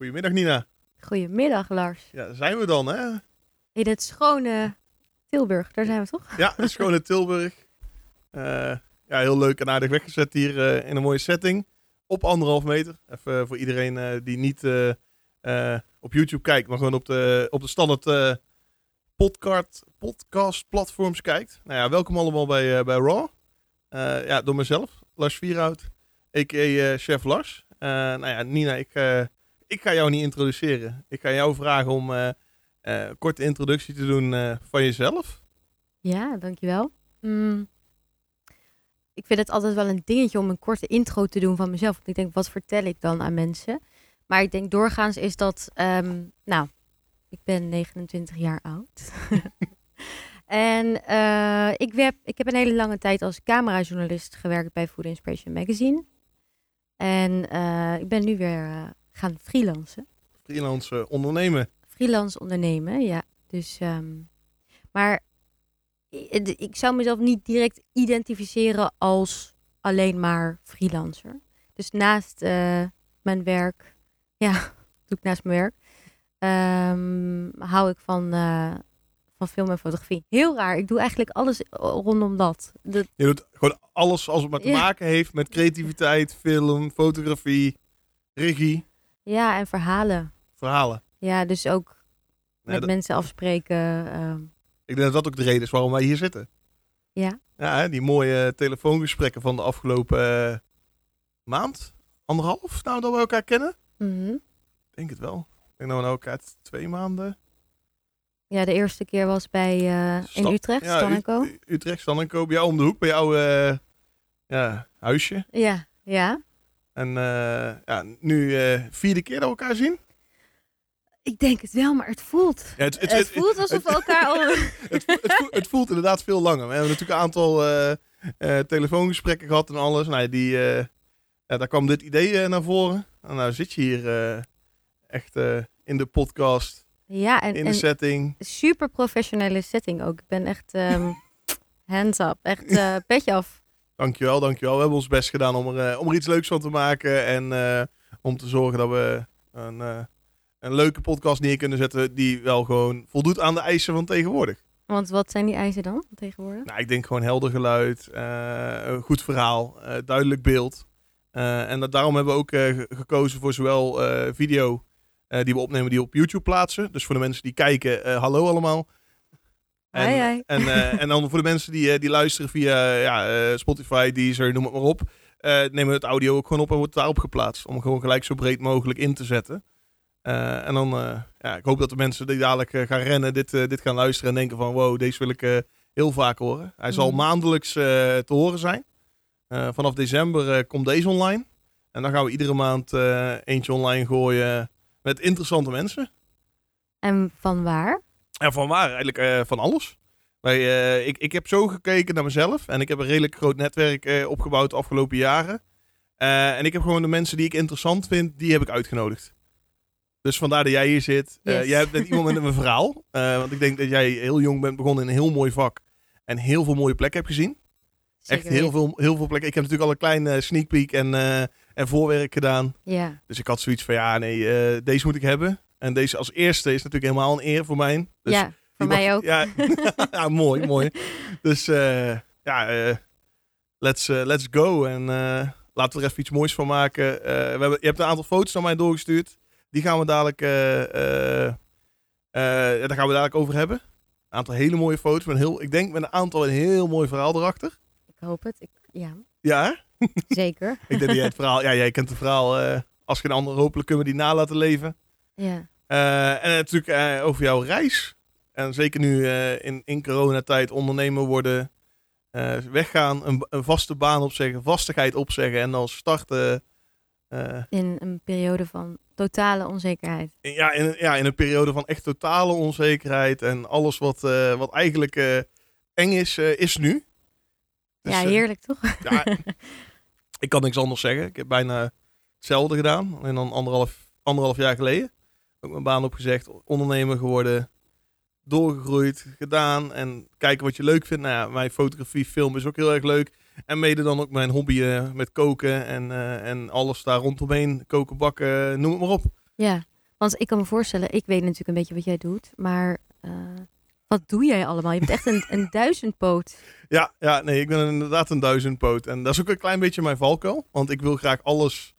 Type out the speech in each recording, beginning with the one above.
Goedemiddag Nina. Goedemiddag, Lars. Ja, daar zijn we dan hè? In het schone Tilburg, daar zijn we toch? Ja, het in Tilburg. Eh, ja, heel leuk en aardig weggezet hier eh, in een mooie setting. Op anderhalf meter. Even voor iedereen eh, die niet eh, eh, op YouTube kijkt, maar gewoon op de, op de standaard eh, podcast, podcast platforms kijkt. Nou ja, welkom allemaal bij, eh, bij Raw. Eh, ja, door mezelf, Lars Vierhout, a.k.a. eh, Chef Lars. Eh, nou ja, Nina, ik, eh, ik ga jou niet introduceren. Ik ga jou vragen om eh, eh, een korte introductie te doen eh, van jezelf. Ja, dankjewel. Mm. Ik vind het altijd wel een dingetje om een korte intro te doen van mezelf. Want ik denk, wat vertel ik dan aan mensen? Maar ik denk doorgaans is dat, ehm, nou, ik ben 29 jaar oud. en ik, heb, ik heb een hele lange tijd als camerajournalist gewerkt bij Food Inspiration Magazine. En ik ben nu weer gaan freelancen. Freelance ondernemen. freelance ondernemen, ja. Dus, ehm, maar d- ik zou mezelf niet direct identificeren als alleen maar freelancer. Dus naast eh, mijn werk, ja, doe ik naast mijn werk, ehm, hou ik van, eh, van film en fotografie. Heel raar, ik doe eigenlijk alles rondom dat. dat Je doet gewoon alles als het maar te Ja. maken heeft met creativiteit, film, fotografie, regie, ja, en verhalen. verhalen. Ja, dus ook Ja, met dat- mensen afspreken. ehm, ik denk dat dat ook de reden is waarom wij hier zitten. ja. Ja, die mooie telefoongesprekken van de afgelopen eh, maand, anderhalf, nou dat we elkaar kennen. Mhm. Ik denk het wel. Ik denk dat we nou elkaar twee maanden... Ja, de eerste keer was bij eh, in Utrecht, ja, Stan Co. Utrecht, Stan en Co. Bij jou om de hoek, bij jouw eh, ja, huisje. Ja, ja. En eh, ja, nu eh, vierde keer dat we elkaar zien. Ik denk het wel, maar het voelt. Ja, Het, voelt alsof we elkaar al... het, vo- het, voelt, het voelt inderdaad veel langer. We hebben natuurlijk een aantal eh, telefoongesprekken gehad en alles. Nou, die, ja, daar kwam dit idee naar voren. En nou zit je hier echt in de podcast, Ja, en, in de en setting. super professionele setting ook. Ik ben echt ehm, hands up. Echt petje af. Dankjewel, dankjewel. We hebben ons best gedaan om er, eh, om er iets leuks van te maken. En eh, om te zorgen dat we een, eh, een leuke podcast neer kunnen zetten die wel gewoon voldoet aan de eisen van tegenwoordig. Want wat zijn die eisen dan tegenwoordig? Nou, ik denk gewoon helder geluid, een goed verhaal, duidelijk beeld. En dat, daarom hebben we ook ge- gekozen voor zowel video die we opnemen die we op YouTube plaatsen. Dus voor de mensen die kijken, hallo allemaal. En. En, eh, en dan voor de mensen die, eh, die luisteren via ja, eh, Spotify, Deezer, noem het maar op. nemen we het audio ook gewoon op en wordt daarop geplaatst. Om gewoon gelijk zo breed mogelijk in te zetten. En dan, ja, ik hoop dat de mensen die dadelijk gaan rennen, dit, dit gaan luisteren en denken van wow, deze wil ik heel vaak horen. Hij zal Mhm. maandelijks te horen zijn. Vanaf december komt deze online. En dan gaan we iedere maand eentje online gooien met interessante mensen. En van waar? Ja, van waar? Eigenlijk eh, van alles. Wij, eh, ik, ik heb zo gekeken naar mezelf. En ik heb een redelijk groot netwerk eh, opgebouwd de afgelopen jaren. En ik heb gewoon de mensen die ik interessant vind, die heb ik uitgenodigd. Dus vandaar dat jij hier zit. Yes. jij hebt net iemand met een verhaal. Want ik denk dat jij heel jong bent begonnen in een heel mooi vak. En heel veel mooie plekken hebt gezien. Zeker Echt heel veel, heel veel plekken. Ik heb natuurlijk al een klein eh, sneak peek en, en voorwerk gedaan. Ja, Dus ik had zoiets van, ja nee, deze moet ik hebben. En deze als eerste is natuurlijk helemaal een eer voor mij. Dus ja voor mij ook. Ja, ja mooi, mooi. Dus eh, ja, eh, let's, eh, let's go. En laten we er even iets moois van maken. We hebben, je hebt een aantal foto's naar mij doorgestuurd. Die gaan we dadelijk, daar gaan we dadelijk over hebben. Een aantal hele mooie foto's. Met heel, ik denk met een aantal een heel mooi verhaal erachter. Ik hoop het. Ik, ja, Ja, zeker. ik denk dat jij het verhaal... Ja, jij kent het verhaal. als geen ander, hopelijk kunnen we die nalaten leven. Ja, Eh, en natuurlijk eh, over jouw reis. En zeker nu eh, in, in coronatijd ondernemer worden, weggaan, een, een vaste baan opzeggen, vastigheid opzeggen en dan starten in een periode van totale onzekerheid. in, ja, in, ja, in een periode van echt totale onzekerheid en alles wat, wat eigenlijk eng is, is nu. Dus, ja, heerlijk toch? ja, ik kan niks anders zeggen. Ik heb bijna hetzelfde gedaan. En dan anderhalf, anderhalf jaar geleden. Ook mijn baan opgezegd. Ondernemer geworden. Doorgegroeid. Gedaan. En kijken wat je leuk vindt. Nou ja, mijn fotografie, film is ook heel erg leuk. En mede dan ook mijn hobby eh, met koken. En, eh, en alles daar rondomheen. Koken, bakken, noem het maar op. Ja, Want ik kan me voorstellen, ik weet natuurlijk een beetje wat jij doet, maar eh, wat doe jij allemaal? Je bent echt een, een duizendpoot. Ja, ja, nee, ik ben inderdaad een duizendpoot. En dat is ook een klein beetje mijn valkuil. Want ik wil graag alles,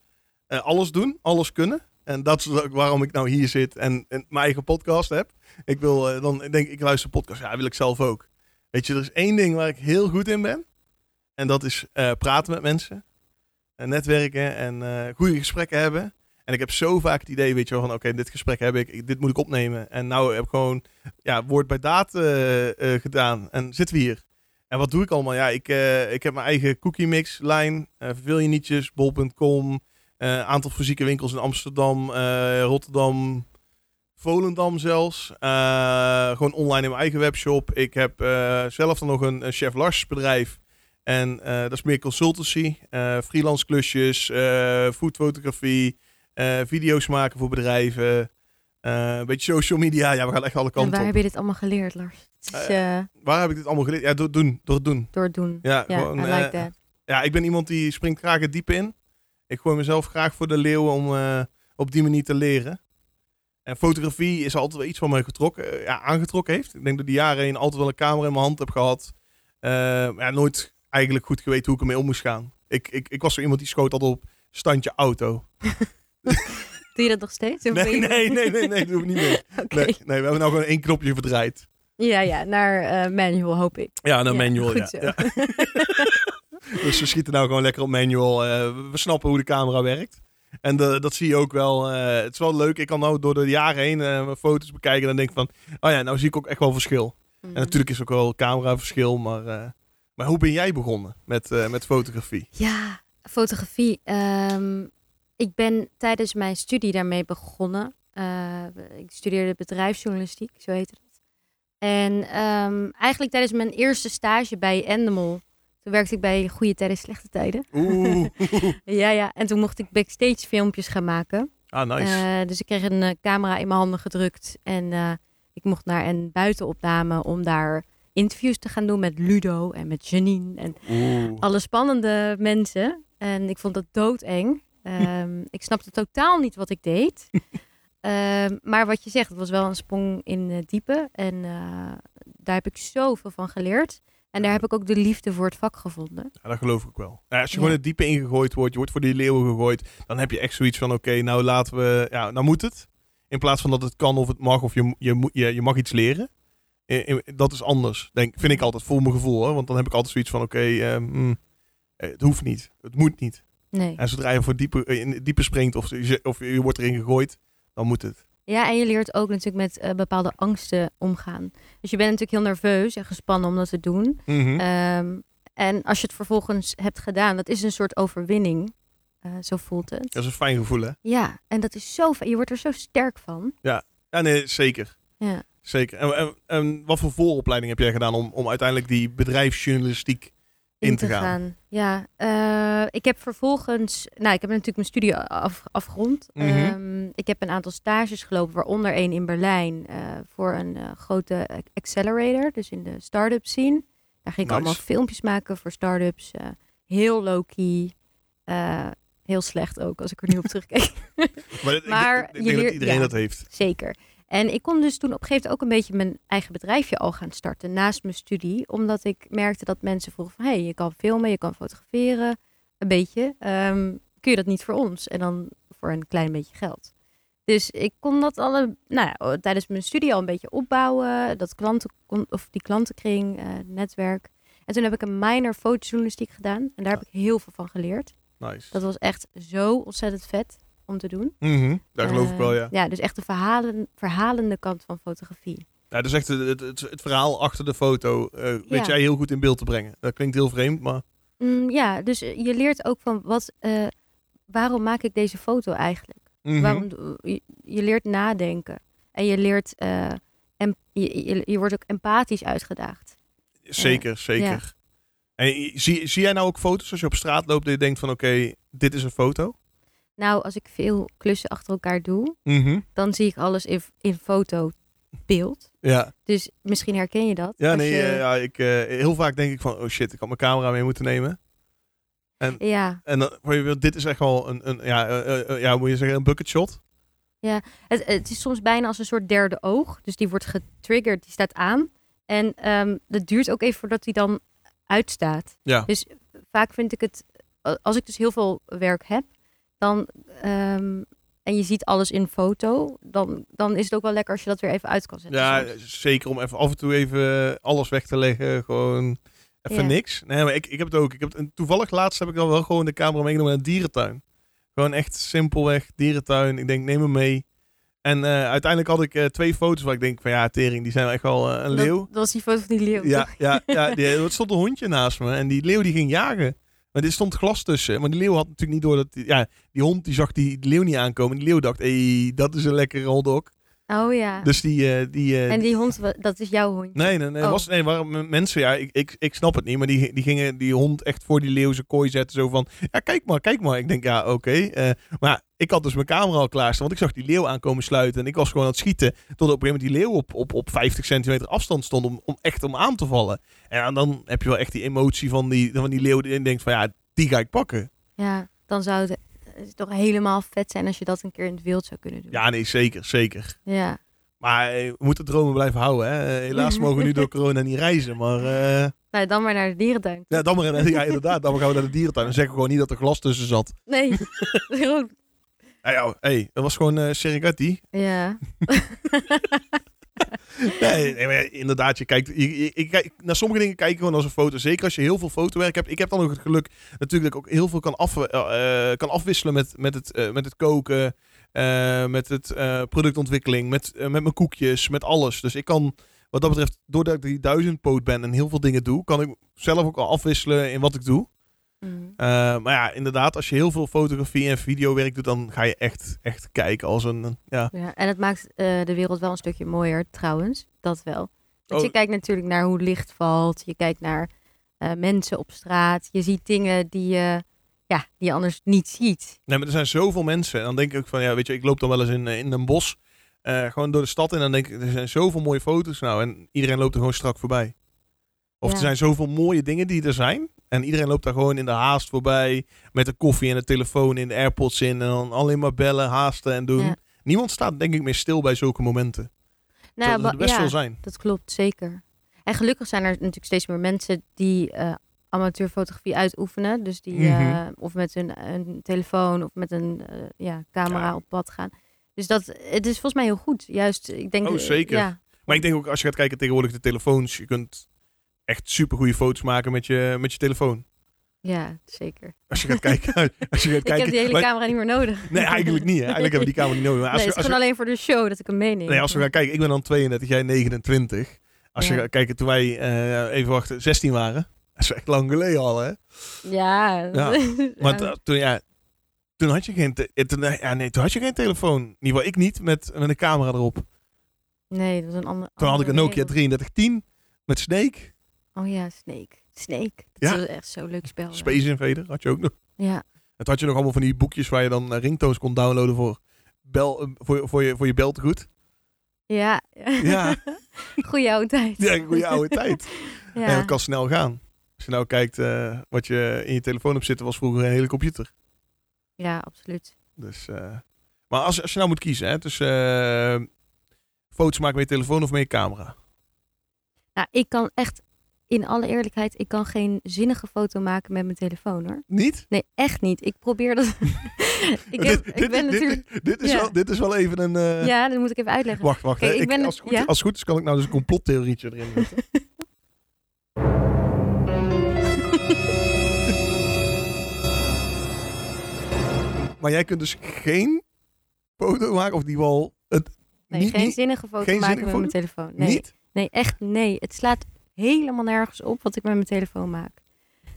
alles doen, alles kunnen. En dat is ook waarom ik nou hier zit en, mijn eigen podcast heb. Ik wil eh, dan, denk ik luister podcast. Ja, wil ik zelf ook. Weet je, er is één ding waar ik heel goed in ben. En dat is eh, praten met mensen. En netwerken en eh, goede gesprekken hebben. En ik heb zo vaak het idee, weet je wel, van oké, dit gesprek heb ik, dit moet ik opnemen. En nou heb ik gewoon, ja, woord bij daad gedaan. En zitten we hier. En wat doe ik allemaal? Ja, ik, ik heb mijn eigen cookie mix lijn. verveel je nietjes, bol.com. eh aantal fysieke winkels in Amsterdam, eh, Rotterdam, Volendam zelfs. Eh, gewoon online in mijn eigen webshop. Ik heb zelf dan nog een, een Chef Lars bedrijf. En dat is meer consultancy. eh, freelance klusjes, eh foodfotografie, video's maken voor bedrijven. een beetje social media. Ja, we gaan echt alle En kanten waar op. heb je dit allemaal geleerd, Lars? Is Waar heb ik dit allemaal geleerd? Ja, door het doen. Door het doen. door het doen. Ja, gewoon, I like that. ja, ik ben iemand die springt graag het diepe in. Ik gooi mezelf graag voor de leeuwen om eh, op die manier te leren. En fotografie is altijd wel iets wat mij getrokken, eh, ja, aangetrokken heeft. Ik denk dat die jaren heen altijd wel een camera in mijn hand heb gehad. Eh, maar ja, nooit eigenlijk goed geweten hoe ik ermee om moest gaan. Ik, ik, ik was zo iemand die schoot altijd op standje auto. Doe je dat nog steeds? Nee, nee, nee, nee, nee, doe ik niet meer. Nee, nee, we hebben nou gewoon één knopje verdraaid. Ja, ja, naar manual hoop ik. Ja, naar Ja, manual, goed ja. zo. ja. Dus we schieten nou gewoon lekker op manual. Eh, we snappen hoe de camera werkt. En de- dat zie je ook wel. eh, het is wel leuk. Ik kan nou door de jaren heen eh, mijn foto's bekijken. En dan denk ik van, oh ja, nou zie ik ook echt wel verschil. Mhm. En natuurlijk is ook wel cameraverschil. Maar, maar hoe ben jij begonnen met, met fotografie? Ja, fotografie. Ehm, ik ben tijdens mijn studie daarmee begonnen. Ik studeerde bedrijfsjournalistiek, zo heette het. En ehm, eigenlijk tijdens mijn eerste stage bij Endemol, toen werkte ik bij Goede Tijden, Slechte Tijden. Oeh. Ja, ja. En toen mocht ik backstage filmpjes gaan maken. ah, nice. Eh, dus ik kreeg een eh, camera in mijn handen gedrukt. En eh, ik mocht naar een buitenopname om daar interviews te gaan doen met Ludo en met Janine. En Oeh. alle spannende mensen. En ik vond dat doodeng. Ehm, ik snapte totaal niet wat ik deed. Ehm, maar wat je zegt, het was wel een sprong in het diepe. En daar heb ik zoveel van geleerd. En daar heb ik ook de liefde voor het vak gevonden. Ja, dat geloof ik wel. Ja, als je Ja. gewoon het diepe ingegooid wordt, je wordt voor die leeuwen gegooid, dan heb je echt zoiets van, oké, nou laten we, ja, nou moet het. In plaats van dat het kan of het mag of je, je, je, je mag iets leren. Dat is anders, denk, vind ik altijd, voor mijn gevoel. Want dan heb ik altijd zoiets van, oké, eh, mm, eh, het hoeft niet, het moet niet. Nee. En zodra je voor diepe, in diepe springt of of je wordt erin gegooid, dan moet het. Ja, en je leert ook natuurlijk met eh, bepaalde angsten omgaan. Dus je bent natuurlijk heel nerveus en gespannen om dat te doen. Mhm. Ehm, en als je het vervolgens hebt gedaan, dat is een soort overwinning. Eh, zo voelt het. Dat is een fijn gevoel, hè? Ja, en dat is zo fijn. Je wordt er zo sterk van. Ja, nee, zeker. Ja. Zeker. En, en, en wat voor vooropleiding heb jij gedaan om, om uiteindelijk die bedrijfsjournalistiek in, te gaan? Ja, eh, ik heb vervolgens, nou, ik heb natuurlijk mijn studie af, afgerond. Mhm. Ehm, ik heb een aantal stages gelopen, waaronder één in Berlijn eh, voor een eh, grote accelerator, dus in de start-up scene. Daar ging ik allemaal filmpjes maken voor start-ups. heel low-key, heel slecht ook, als ik er nu op terugkijk. Maar, ik- Maar ik, ik je dat iedereen ja. dat heeft. Zeker. En ik kon dus toen op een gegeven moment ook een beetje mijn eigen bedrijfje al gaan starten naast mijn studie. Omdat ik merkte dat mensen vroegen van, hé, hey, je kan filmen, je kan fotograferen, een beetje. Ehm, kun je dat niet voor ons? En dan voor een klein beetje geld. Dus ik kon dat alle, nou ja, tijdens mijn studie al een beetje opbouwen. Dat klanten, of die klantenkring, eh, netwerk. En toen heb ik een minor fotojournalistiek gedaan. En daar heb ik heel veel van geleerd. Nice. Dat was echt zo ontzettend vet om te doen. Mhm, Daar geloof ik Eh, wel, ja. Ja, dus echt de verhalen, verhalende kant van fotografie. ja dus echt het, het, verhaal achter de foto eh, weet Ja. jij heel goed in beeld te brengen. Dat klinkt heel vreemd, maar... Mm, ja, dus eh, je leert ook van wat, eh, waarom maak ik deze foto eigenlijk? Mhm. Waarom, je, je leert nadenken. En je leert, eh, em, je, je, je wordt ook empathisch uitgedaagd. Zeker, zeker. En zie, zie jij nou ook foto's als je op straat loopt dat je denkt van oké, dit is een foto? Nou, als ik veel klussen achter elkaar doe, Mhm. dan zie ik alles in, in fotobeeld. Ja, Dus misschien herken je dat. ja, nee, je- ja, ik, eh, heel vaak denk ik van oh shit, ik had mijn camera mee moeten nemen. ja, En dan, dit is echt wel een, een ja, eh, eh, ja, moet je zeggen, een bucket shot. Het, het is soms bijna als een soort derde oog. Dus die wordt getriggerd, die staat aan. En ehm dat duurt ook even voordat die dan uitstaat. Ja. Dus vaak vind ik het, als ik dus heel veel werk heb, dan ehm, en je ziet alles in foto, dan, dan is het ook wel lekker als je dat weer even uit kan zetten. Ja, soms. zeker om even af en toe even alles weg te leggen. Gewoon even Ja. niks. Nee, maar ik, ik heb het ook. Ik heb, en toevallig laatst heb ik dan wel gewoon de camera meegenomen naar een dierentuin. Gewoon echt simpelweg dierentuin. Ik denk, neem hem mee. En eh, uiteindelijk had ik eh, twee foto's waar ik denk van ja, tering, die zijn echt wel eh, een dat, leeuw. dat was die foto van die leeuw. Ja, toch? ja, ja die, er stond een hondje naast me en die leeuw die ging jagen. Maar er stond glas tussen. Maar die leeuw had natuurlijk niet door dat... Ja, die hond die zag die leeuw niet aankomen. Die leeuw dacht, hé, hey, dat is een lekkere hotdog. Oh ja. Dus die... eh, die eh, en die hond, dat is jouw hondje. Nee, nee, nee. Oh. Was, nee waren m- mensen, ja, ik, ik, ik snap het niet. Maar die, die gingen die hond echt voor die leeuw zijn kooi zetten. Zo van, ja, kijk maar, kijk maar. Ik denk, ja, oké. eh, maar ik had dus mijn camera al klaarstaan. Want ik zag die leeuw aankomen sluiten. En ik was gewoon aan het schieten. Tot op een gegeven moment die leeuw op, op, op 50 centimeter afstand stond. Om, om echt om aan te vallen. En dan heb je wel echt die emotie van die, van die leeuw. Die denkt van, ja, die ga ik pakken. Ja, dan zou het, het toch helemaal vet zijn als je dat een keer in het wild zou kunnen doen. Ja, nee, zeker, zeker. Ja. Maar eh, we moeten dromen blijven houden, hè. Eh, helaas mogen we nu door corona niet reizen. Maar eh, Nou, dan maar naar de dierentuin. ja, dan maar, ja, inderdaad, dan gaan we naar de dierentuin. En zeggen we gewoon niet dat er glas tussen zat. Nee. Heel- Ja, ja, hey, dat was gewoon eh Serengeti. ja. Nee, inderdaad, je kijkt, je, naar sommige dingen kijk je gewoon als een foto. Zeker als je heel veel fotowerk hebt. Ik heb dan ook het geluk natuurlijk dat ik ook heel veel kan, af, eh, eh, kan afwisselen met, met, het, eh, met het koken, met het productontwikkeling, met, met mijn koekjes, met alles. Dus ik kan, wat dat betreft, doordat ik die duizendpoot ben en heel veel dingen doe, kan ik zelf ook al afwisselen in wat ik doe. Mm. Eh, maar ja, inderdaad, als je heel veel fotografie en videowerk doet, dan ga je echt, echt kijken als een, ja, ja. En het maakt eh, de wereld wel een stukje mooier, trouwens. Dat wel. Want Oh. je kijkt natuurlijk naar hoe licht valt. Je kijkt naar eh, mensen op straat. Je ziet dingen die je, ja, die je anders niet ziet. Nee, maar er zijn zoveel mensen. En dan denk ik van, ja, weet je, ik loop dan wel eens in, in een bos. gewoon door de stad. En dan denk ik, er zijn zoveel mooie foto's nou. En iedereen loopt er gewoon strak voorbij. Of Ja. er zijn zoveel mooie dingen die er zijn. En iedereen loopt daar gewoon in de haast voorbij. Met de koffie en de telefoon in de AirPods in. En dan alleen maar bellen, haasten en doen. Ja. Niemand staat denk ik meer stil bij zulke momenten. Nou, dat best ja, wel zijn. dat klopt, zeker. En gelukkig zijn er natuurlijk steeds meer mensen die eh, amateurfotografie uitoefenen. Dus die Mhm. eh, of met hun, een telefoon of met een eh, ja, camera Ja. op pad gaan. Dus dat, het is volgens mij heel goed. Juist, ik denk... Oh, zeker. Ja, Maar ik denk ook, als je gaat kijken tegenwoordig de telefoons. Je kunt echt super goede foto's maken met je, met je telefoon. ja, zeker. Als je gaat kijken. Als je gaat Ik kijken heb die hele camera niet meer nodig. Nee, eigenlijk niet. Hè. Eigenlijk hebben we die camera niet nodig. Maar als nee, je- het is gewoon alleen voor de show dat ik hem meeneem. Nee, als we gaan kijken, ik ben dan 32, jij 29. Als je gaat kijken, toen wij, eh, even wachten, 16 waren. Dat is echt lang geleden al, hè? Ja. Ja, Maar Ja. toen, ja, toen had je geen, te- eh, toen, eh, ja, nee, toen had je geen telefoon. In ieder geval ik niet, met, met een camera erop. Nee, dat was een ander. Toen had ik een Nokia wereld. 3310 met Snake. Oh ja, Snake. Snake. Dat Ja. is echt zo'n leuk spel. Space Invader had je ook nog. Ja. Het had je nog allemaal van die boekjes waar je dan eh, ringtones kon downloaden voor, bel, eh, voor, je- voor, je, voor je beltegoed. Ja. Ja. Goeie oude tijd. Ja, een goede oude tijd. Ja. En het kan snel gaan. Als je nou kijkt eh, wat je in je telefoon hebt zitten, was vroeger een hele computer. Ja, absoluut. Dus, maar als, als je nou moet kiezen, hè, tussen foto's maken met je telefoon of met je camera. Nou, ik kan echt, in alle eerlijkheid, ik kan geen zinnige foto maken met mijn telefoon hoor. Niet? Nee, echt niet. Ik probeer dat. ik, heb, Dit- ik ben dit, natuurlijk. Dit, dit is Ja. wel, dit is wel even een... eh, Ja, dat moet ik even uitleggen. Wacht, wacht. Kijk, ik Ik ben- als, het goed, ja? als het goed is, kan ik nou dus een complottheorietje erin zetten. maar jij kunt dus geen foto maken, of die wel... Het, Nee, niet, geen zinnige foto geen maken zinnige met mijn telefoon. Nee, niet? nee, echt nee. Het slaat helemaal nergens op wat ik met mijn telefoon maak.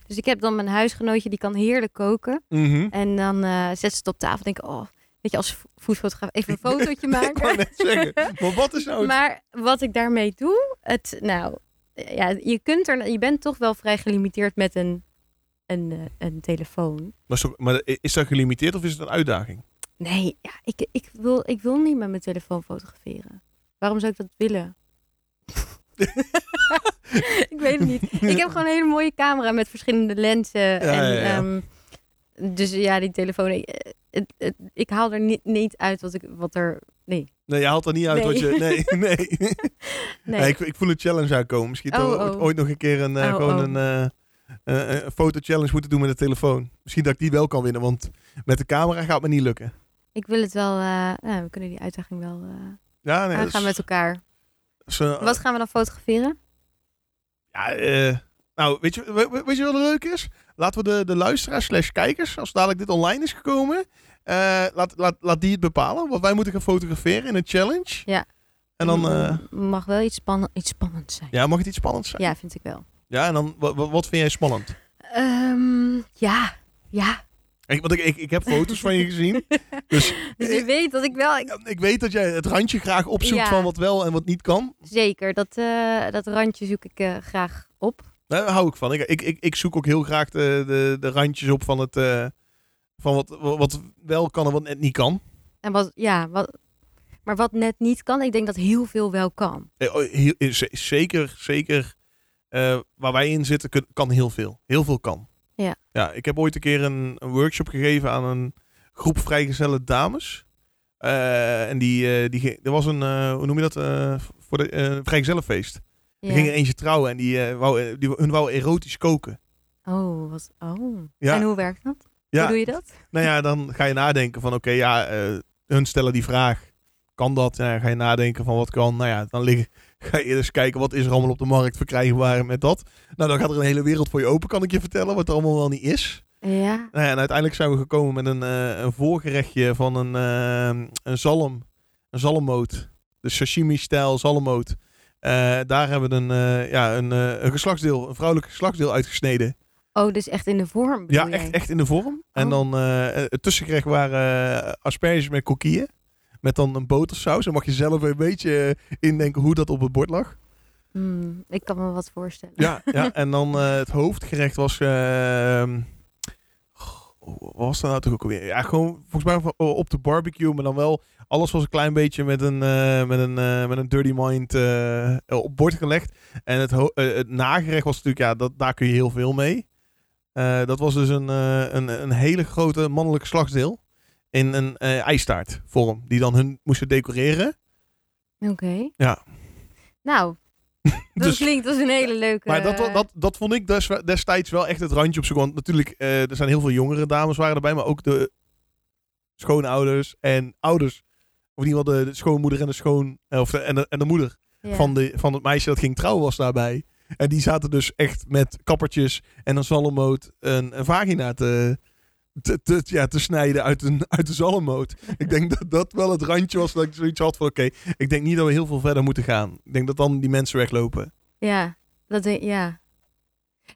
Dus ik heb dan mijn huisgenootje, die kan heerlijk koken. Mhm. En dan eh, zet ze het op tafel en denk ik, oh, weet je, als voetfotograaf even een fotootje Ik maken. net zeggen. Maar wat is nou... het- Maar wat ik daarmee doe, het, nou, ja, je, kunt er, je bent toch wel vrij gelimiteerd met een, een, eh, een telefoon. Maar, is toch- maar is dat gelimiteerd of is het een uitdaging? Nee, ja, ik, ik, wil, ik wil niet met mijn telefoon fotograferen. Waarom zou ik dat willen? ik weet het niet. Ik heb gewoon een hele mooie camera met verschillende lenzen. en ja, ehm, Dus ja, die telefoon. Ik, eh, het- het- ik haal er niet, niet uit wat, ik, wat er. Nee. Nee, je haalt er niet uit Nee. wat je... Nee, nee. nee. Ja, ik, ik voel een challenge aankomen. Misschien Oh, ooit, oh. ooit nog een keer een, eh, Oh, gewoon oh. een, eh, een foto-challenge moeten doen met de telefoon. Misschien dat ik die wel kan winnen, want met de camera gaat me niet lukken. Ik wil het wel. nou, we kunnen die uitdaging wel Ja, nee, aangaan is- met elkaar. Wat gaan we dan fotograferen? Ja, eh, nou, weet je, we- we- weet je wat er leuk is? Laten we de, de luisteraars slash kijkers, als dadelijk dit online is gekomen, eh, laat, laat, laat die het bepalen. Wat wij moeten gaan fotograferen in een challenge. Ja. En dan, eh, Mag wel iets, spann iets spannends zijn. ja, mag het iets spannends zijn? Ja, vind ik wel. Ja, en dan, wat, wat, wat vind jij spannend? Ehm, ja, ja. Ik, want ik, ik, ik heb foto's van je gezien. Dus Dus je weet dat ik wel. ik- ik weet dat jij het randje graag opzoekt Ja. van wat wel en wat niet kan. zeker, dat, eh, dat randje zoek ik eh, graag op. Daar hou ik van. Ik, ik, ik, ik zoek ook heel graag de, de, de randjes op van, het, eh, van wat, wat wel kan en wat net niet kan. En wat, ja, wat, maar wat net niet kan, ik denk dat heel veel wel kan. Oh, zeker, zeker. waar wij in zitten, kan heel veel. Heel veel kan. Ja. Ja, ik heb ooit een keer een, een workshop gegeven aan een groep vrijgezelle dames. Eh, en die, eh, die er was een, eh, hoe noem je dat, voor de vrijgezellenfeest. Ja. Er ging er eentje trouwen en die, wou, die, hun wou erotisch koken. Oh, wat, oh. Ja. En hoe werkt dat? Ja, Hoe doe je dat? Nou ja, dan ga je nadenken van oké, ja, hun stellen die vraag. Kan dat? Ja, ga je nadenken van wat kan. Nou ja, dan liggen, ga je eerst kijken wat is er allemaal op de markt verkrijgbaar met dat. Nou, dan gaat er een hele wereld voor je open, kan ik je vertellen, wat er allemaal wel niet is. Ja. Nou ja, en uiteindelijk zijn we gekomen met een, eh, een voorgerechtje van een, eh, een zalm, een zalmmoot. De sashimi-stijl zalmmoot. Eh, daar hebben we een, ja, een, een geslachtsdeel, een vrouwelijk geslachtsdeel uitgesneden. Oh, dus echt in de vorm Ja, jij? echt, echt in de vorm. En Oh. dan het tussengerecht waren asperges met kokieën. Met dan een botersaus. En mag je zelf een beetje eh, indenken hoe dat op het bord lag. Hmm, ik kan me wat voorstellen. Ja, ja. en dan eh, het hoofdgerecht was... goh, wat was dat nou toch ook alweer? Ja, gewoon volgens mij op de barbecue. Maar dan wel... Alles was een klein beetje met een, eh, met een, met een dirty mind op bord gelegd. En het, het nagerecht was natuurlijk... Ja, dat, daar kun je heel veel mee. Dat was dus een, een, een hele grote mannelijke slagsdeel. In een eh ijstaartvorm. Die dan hun moesten decoreren. Oké. Ja. Nou, dat Dus- klinkt als een hele leuke... Maar dat, dat, dat vond ik des, destijds wel echt het randje op zoek. Want natuurlijk, eh, er zijn heel veel jongere dames waren erbij. Maar ook de schoonouders en ouders. Of in ieder geval de, de schoonmoeder en de, schoon, eh, of de, en, de, en de moeder ja. van, de, van het meisje dat ging trouwen was daarbij. En die zaten dus echt met kappertjes en een zalmmoot een, een vagina te, te, te- ja, te snijden uit, een, uit de zalmmoot. ik denk dat dat wel het randje was dat ik zoiets had van... Oké, ik denk niet dat we heel veel verder moeten gaan. Ik denk dat dan die mensen weglopen. Ja, dat denk ja.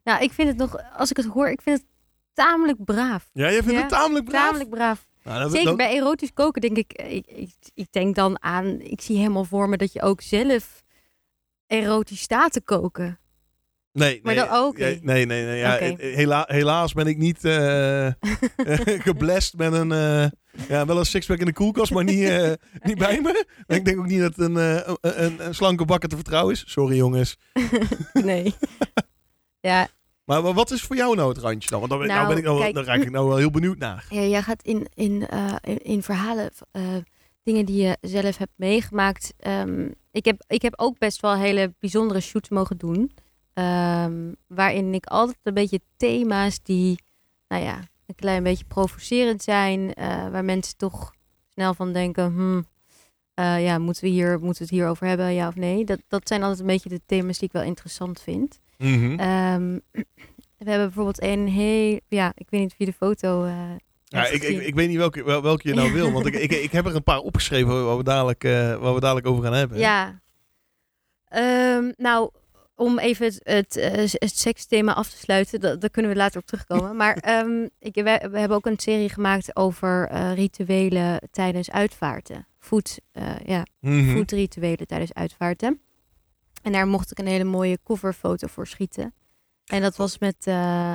Nou, ik vind het nog, als ik het hoor, ik vind het tamelijk braaf. Ja, jij vindt Ja, het tamelijk braaf? Tamelijk braaf. Nou, Zeker bij erotisch koken denk ik, ik, ik, ik denk dan aan, ik zie helemaal voor me dat je ook zelf erotisch staat te koken. Nee, Maar nee, oh, ja, nee, nee, nee. Ja, hela- helaas ben ik niet eh geblest met een, eh, ja, wel een sixpack in de koelkast, maar niet, eh, niet bij me. En ik denk ook niet dat een, een, een, slanke bakker te vertrouwen is. Sorry jongens. nee. ja, Maar, wa- wat is voor jou nou het randje dan? Want dan, nou, Nou, ben ik nou, kijk- daar raak ik nou wel heel benieuwd naar. Ja, jij gaat in, in, in, in verhalen, dingen die je zelf hebt meegemaakt. Ehm, ik, heb, ik heb ook best wel hele bijzondere shoots mogen doen. Ehm, waarin ik altijd een beetje thema's die, nou ja, een klein beetje provocerend zijn. eh, waar mensen toch snel van denken, hmm, eh, ja, moeten we, hier, moeten we het hier over hebben, ja of nee? Dat, dat zijn altijd een beetje de thema's die ik wel interessant vind. Mhm. Ehm, we hebben bijvoorbeeld een heel, ja, ik weet niet of je de foto eh, ja, ik, ik, weet niet welke, wel- welke je nou wil, want ik, ik, ik heb er een paar opgeschreven waar we dadelijk, eh, waar we dadelijk over gaan hebben. Ja. Ehm, nou, om even het, het, eh, het seksthema af te sluiten, da- daar kunnen we later op terugkomen. Maar ehm, ik, we, we hebben ook een serie gemaakt over eh, rituelen tijdens uitvaarten. Voet, eh, ja, Mhm. voetrituelen tijdens uitvaarten. En daar mocht ik een hele mooie coverfoto voor schieten. En dat was met,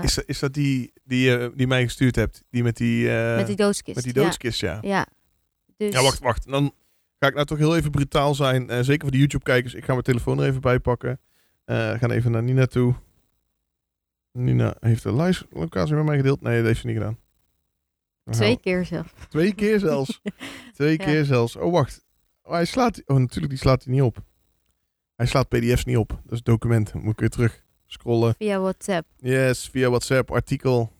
Is, dat- is dat die die, je die mij gestuurd hebt? Die met die, met die doodskist. met die ja. doodskist, ja. Ja. Dus, Ja, wacht, wacht. Dan ga ik nou toch heel even brutaal zijn. Zeker voor de YouTube-kijkers. Ik ga mijn telefoon er even bij pakken. Eh, we gaan even naar Nina toe. Nina heeft de live-locatie met mij gedeeld. Nee, dat heeft ze niet gedaan. Twee keer zelf. Twee keer zelfs. Twee Ja. keer zelfs. Oh, wacht. Oh, hij slaat... Oh, natuurlijk, die slaat hij niet op. Hij slaat pdf's niet op. Dat is document. Moet ik weer terug scrollen. Via WhatsApp. Yes, via WhatsApp, artikel.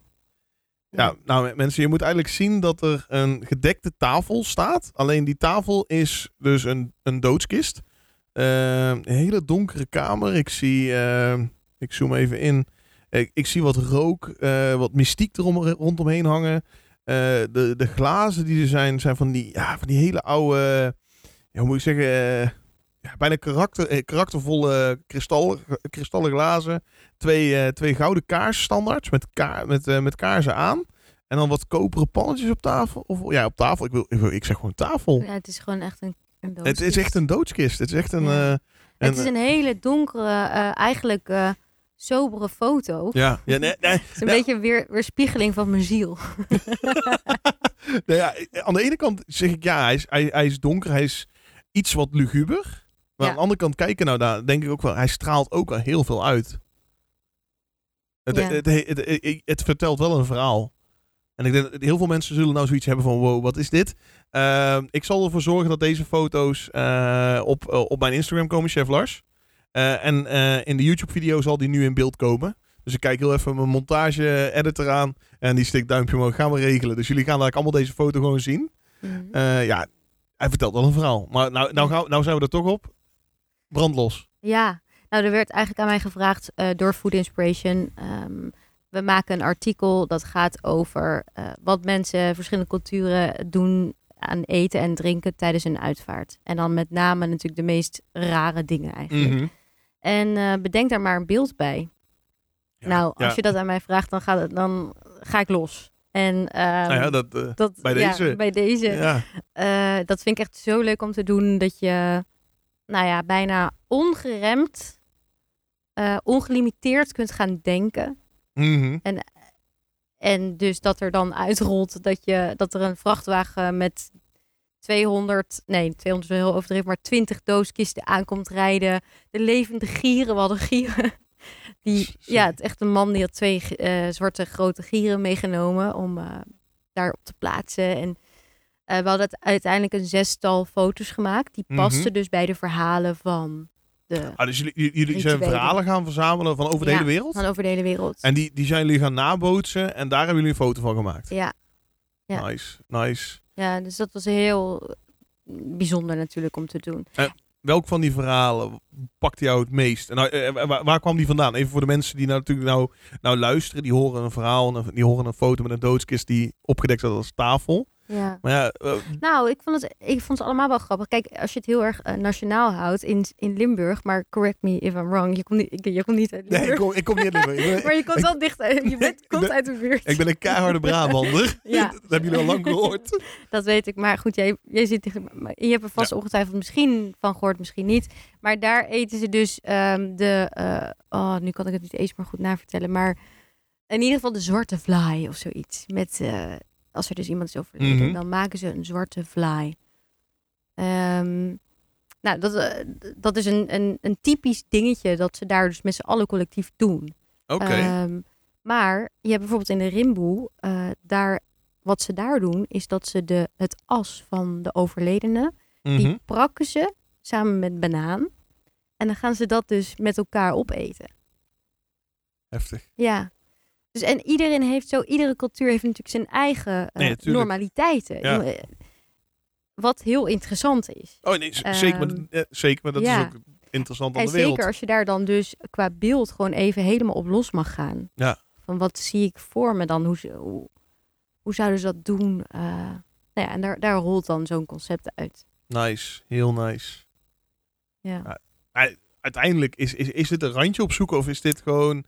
Ja, nou mensen, je moet eigenlijk zien dat er een gedekte tafel staat. Alleen die tafel is dus een, een doodskist. Eh, een hele donkere kamer. Ik zie, eh, ik zoom even in. Ik, zie wat rook, eh, wat mystiek erom, rondomheen hangen. Eh, de, de glazen die er zijn, zijn van die, ja, van die hele oude, ja, hoe moet ik zeggen, eh, ja, bijna karakter, eh, karaktervolle kristal, kristallen glazen. Twee, eh, twee gouden kaarsstandaards met, ka met, eh, met kaarsen aan. En dan wat koperen pannetjes op tafel. Of ja, op tafel. Ik, wil, ik zeg gewoon tafel. Ja, het is gewoon echt een, een het is echt een doodskist. Het is echt een... Ja. eh, Het is een hele donkere, eh, eigenlijk eh, sobere foto. Ja, ja nee, nee, Het is een Ja. beetje weer weerspiegeling van mijn ziel. nou ja, aan de ene kant zeg ik ja, hij is, hij, hij is donker, hij is iets wat luguber. Maar Ja. aan de andere kant kijken nou daar, denk ik ook wel, hij straalt ook al heel veel uit. Het, Ja. het, het- het vertelt wel een verhaal. En ik denk dat heel veel mensen zullen nou zoiets hebben van, wow, wat is dit? Ehm, ik zal ervoor zorgen dat deze foto's eh, op, eh, op mijn Instagram komen, Chef Lars. Eh, en in de YouTube-video zal die nu in beeld komen. Dus ik kijk heel even mijn montage-editor aan. En die stikt duimpje omhoog. Gaan we regelen. Dus jullie gaan eigenlijk allemaal deze foto gewoon zien. Mhm. Ja, hij vertelt wel een verhaal. Maar nou, nou, gaan- nou zijn we er toch op. Brandlos. Ja, nou er werd eigenlijk aan mij gevraagd door Food Inspiration. ehm, we maken een artikel dat gaat over wat mensen, verschillende culturen doen aan eten en drinken tijdens een uitvaart. En dan met name natuurlijk de meest rare dingen eigenlijk. Mhm. En eh, bedenk daar maar een beeld bij. Ja, nou, als ja. je dat aan mij vraagt, dan, gaat het, dan ga ik los. En ehm, Nou ja, dat... eh, dat, bij deze. bij deze. Eh, dat vind ik echt zo leuk om te doen. Dat je, nou ja, bijna ongeremd, ongelimiteerd kunt gaan denken. Mhm. En dus dat er dan uitrolt dat, je, dat er een vrachtwagen met 200, nee, 200 is heel overdreven, maar 20 dooskisten aankomt rijden. De levende gieren, we hadden gieren. Die, ja, het echt een man die had twee eh, zwarte grote gieren meegenomen om eh daarop te plaatsen. En eh, we hadden uiteindelijk een zestal foto's gemaakt. Die Mhm. pasten dus bij de verhalen van, de, Ah, dus jullie, jullie zijn verhalen gaan verzamelen van over de Ja. hele wereld? van over de hele wereld. En die, die zijn jullie gaan nabootsen en daar hebben jullie een foto van gemaakt? Ja, Ja. Nice, nice. ja, dus dat was heel bijzonder natuurlijk om te doen. Welk van die verhalen pakt jou het meest? En nou, eh, waar, waar kwam die vandaan? Even voor de mensen die nou natuurlijk nou, nou luisteren. Die horen een verhaal en die horen een foto met een doodskist die opgedekt staat als tafel. Ja. Maar ja, eh, Nou, ik vond, het, ik vond het allemaal wel grappig. Kijk, als je het heel erg eh, nationaal houdt in, in Limburg, maar correct me if I'm wrong, je komt niet, ik- je komt niet uit nee, Limburg. ik kom, ik kom niet uit Limburg. Ben- maar je komt wel dicht uit, je bent, ik komt ben- uit de buurt. Ik ben een keiharde Brabander. Ja. dat hebben jullie al lang gehoord. Dat weet ik. Maar goed, jij, jij zit dicht, maar je hebt er vast ongetwijfeld misschien van gehoord, misschien niet. Maar daar eten ze dus ehm, de, eh, oh, nu kan ik het niet eens maar goed navertellen, maar in ieder geval de zwarte fly of zoiets. Met, eh, als er dus iemand is overleden, Mhm. dan maken ze een zwarte fly. Ehm, nou, dat, eh, dat is een, een, een typisch dingetje dat ze daar dus met z'n allen collectief doen. Oké. Ehm, maar je hebt bijvoorbeeld in de Rimboe, eh, daar, wat ze daar doen, is dat ze de, het as van de overledene, die Mhm. prakken ze samen met banaan. En dan gaan ze dat dus met elkaar opeten. Heftig. Ja. Dus en iedereen heeft zo, iedere cultuur heeft natuurlijk zijn eigen eh, Nee, normaliteiten. Ja. Eh, Wat heel interessant is. Oh nee, zeker, maar, Ehm, eh, zeker, maar dat ja. is ook interessant aan En de wereld. zeker als je daar dan dus qua beeld gewoon even helemaal op los mag gaan. Ja. Van wat zie ik voor me dan? Hoe, hoe, hoe zouden ze dat doen? Nou ja, en daar, daar rolt dan zo'n concept uit. Nice, heel nice. Ja. Uiteindelijk, is, is, is dit een randje opzoeken of is dit gewoon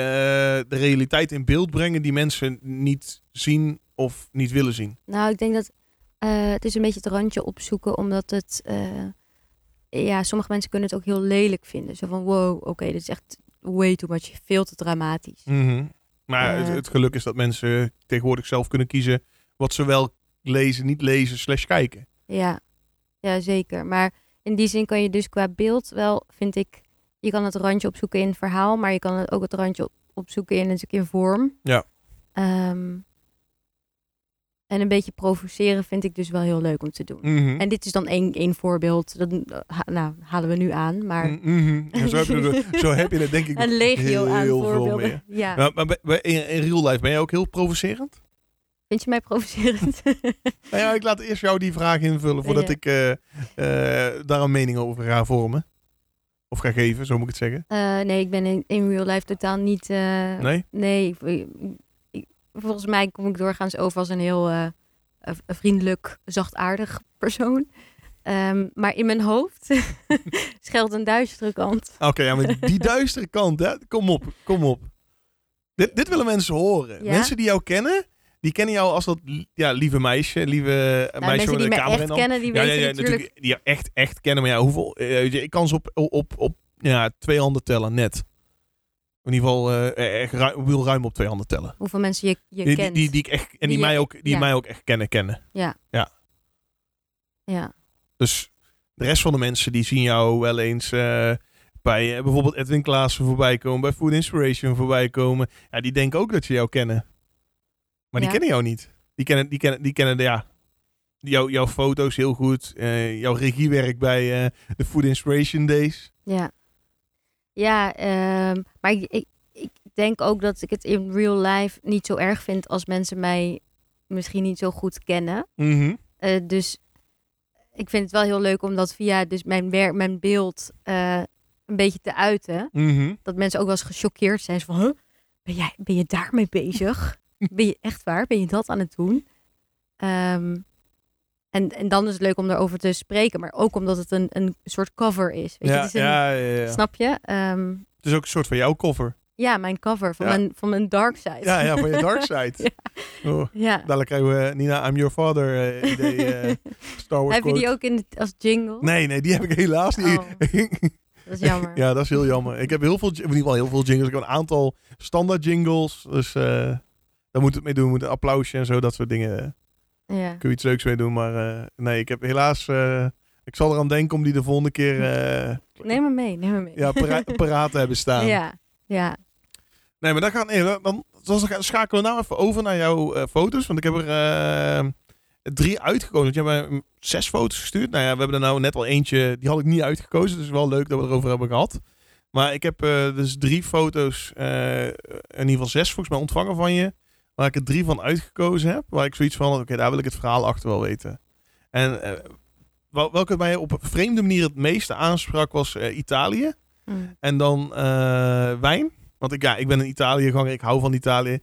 de realiteit in beeld brengen die mensen niet zien of niet willen zien? Nou, ik denk dat eh, het is een beetje het randje opzoeken, omdat het... eh, ja, sommige mensen kunnen het ook heel lelijk vinden. Zo van, wow, oké, dit is echt way too much. Veel te dramatisch. Mhm. Maar het, Eh. het geluk is dat mensen tegenwoordig zelf kunnen kiezen wat ze wel lezen, niet lezen, slash kijken. Ja, ja, zeker. Maar in die zin kan je dus qua beeld wel, vind ik, je kan het randje opzoeken in verhaal, maar je kan het ook het randje op- opzoeken in een stukje vorm. Ja. Ehm, En een beetje provoceren vind ik dus wel heel leuk om te doen. Mhm. En dit is dan één, één voorbeeld. Dat ha- nou, halen we nu aan. Maar Mhm. Ja, zo, heb je er, zo heb je het denk ik een legio aan heel veel voorbeelden. meer. Ja. Maar in, in real life ben je ook heel provocerend? Vind je mij provocerend? Nou ja, ik laat eerst jou die vraag invullen voordat Ja. ik eh, eh, daar een mening over ga vormen. Of ga geven, zo moet ik het zeggen. Eh, nee, ik ben in, in real life totaal niet... eh, Nee? Nee, ik- ik- volgens mij kom ik doorgaans over als een heel eh, vriendelijk, zachtaardig persoon. Ehm, maar in mijn hoofd schuilt een duistere kant. Oké, ja, maar die duistere kant, hè? kom op, kom op. Dit, dit willen mensen horen. Ja? Mensen die jou kennen, die kennen jou als dat ja, lieve meisje, lieve Nou, meisje met die de camera in echt kennen, die Ja, ja, weten ja, natuurlijk... natuurlijk. Die echt, echt kennen. Maar ja, hoeveel... eh, ik kan ze op, op, op ja, twee handen tellen, net. In ieder geval, eh, echt ruim, ruim op twee handen tellen. Hoeveel mensen je, je Die, die, kent. die, die ik echt, en die, Die je- mij, ook, die ja. mij ook echt kennen, kennen. Ja. Dus de rest van de mensen die zien jou wel eens bij bijvoorbeeld Edwin Klaassen voorbij komen, bij Food Inspiration voorbij komen. Ja, die denken ook dat ze jou kennen. Maar die kennen jou niet. Die kennen, die kennen, die kennen de, ja, jou, jouw foto's heel goed. eh, jouw regiewerk bij eh, de Food Inspiration Days. Ja, ja ehm, maar ik, ik, ik denk ook dat ik het in real life niet zo erg vind als mensen mij misschien niet zo goed kennen. Mhm. Eh, dus ik vind het wel heel leuk om dat via dus mijn, werk, mijn beeld een beetje te uiten. Mhm. Dat mensen ook wel eens gechoqueerd zijn. Van, huh? ben, jij, ben je daarmee bezig? Ben je echt waar? Ben je dat aan het doen? Ehm, en, en dan is het leuk om daarover te spreken. Maar ook omdat het een, een soort cover is. Weet je? Ja, Het is een, ja, ja, ja. Snap je? Ehm, Het is ook een soort van jouw cover. ja, mijn cover van, mijn, van mijn dark side. Ja, ja, van je dark side. Oh, Ja. dadelijk krijgen we Nina, I'm your father eh, idee. eh, Star Wars Heb je die ook in de- als jingle? Nee, nee, die heb ik helaas niet. Oh, dat is jammer. ja, dat is heel jammer. Ik heb heel veel, in ieder geval heel veel jingles. Ik heb een aantal standaard jingles. Dus eh daar moet het mee doen. Moet een applausje en zo, dat soort dingen. Ja. kun je iets leuks mee doen. Maar eh, nee, ik heb helaas... eh, ik zal eraan denken om die de volgende keer eh, Neem me mee, neem me mee. ja, para paraat te hebben staan. ja, ja. Nee, maar dan, gaan, nee, dan, schakelen we nou even over naar jouw foto's. Want ik heb er drie uitgekozen. Want je hebt mij zes foto's gestuurd. Nou ja, we hebben er nou net al eentje. Die had ik niet uitgekozen. Dus wel leuk dat we erover hebben gehad. Maar ik heb dus drie foto's. in ieder geval zes volgens mij ontvangen van je. Waar ik er drie van uitgekozen heb. Waar ik zoiets van, oké, daar wil ik het verhaal achter wel weten. En wel- welke mij op een vreemde manier het meeste aansprak was eh, Italië. Mm. En dan eh, wijn. Want ik, ja, ik ben een Italië-ganger. Ik hou van Italië.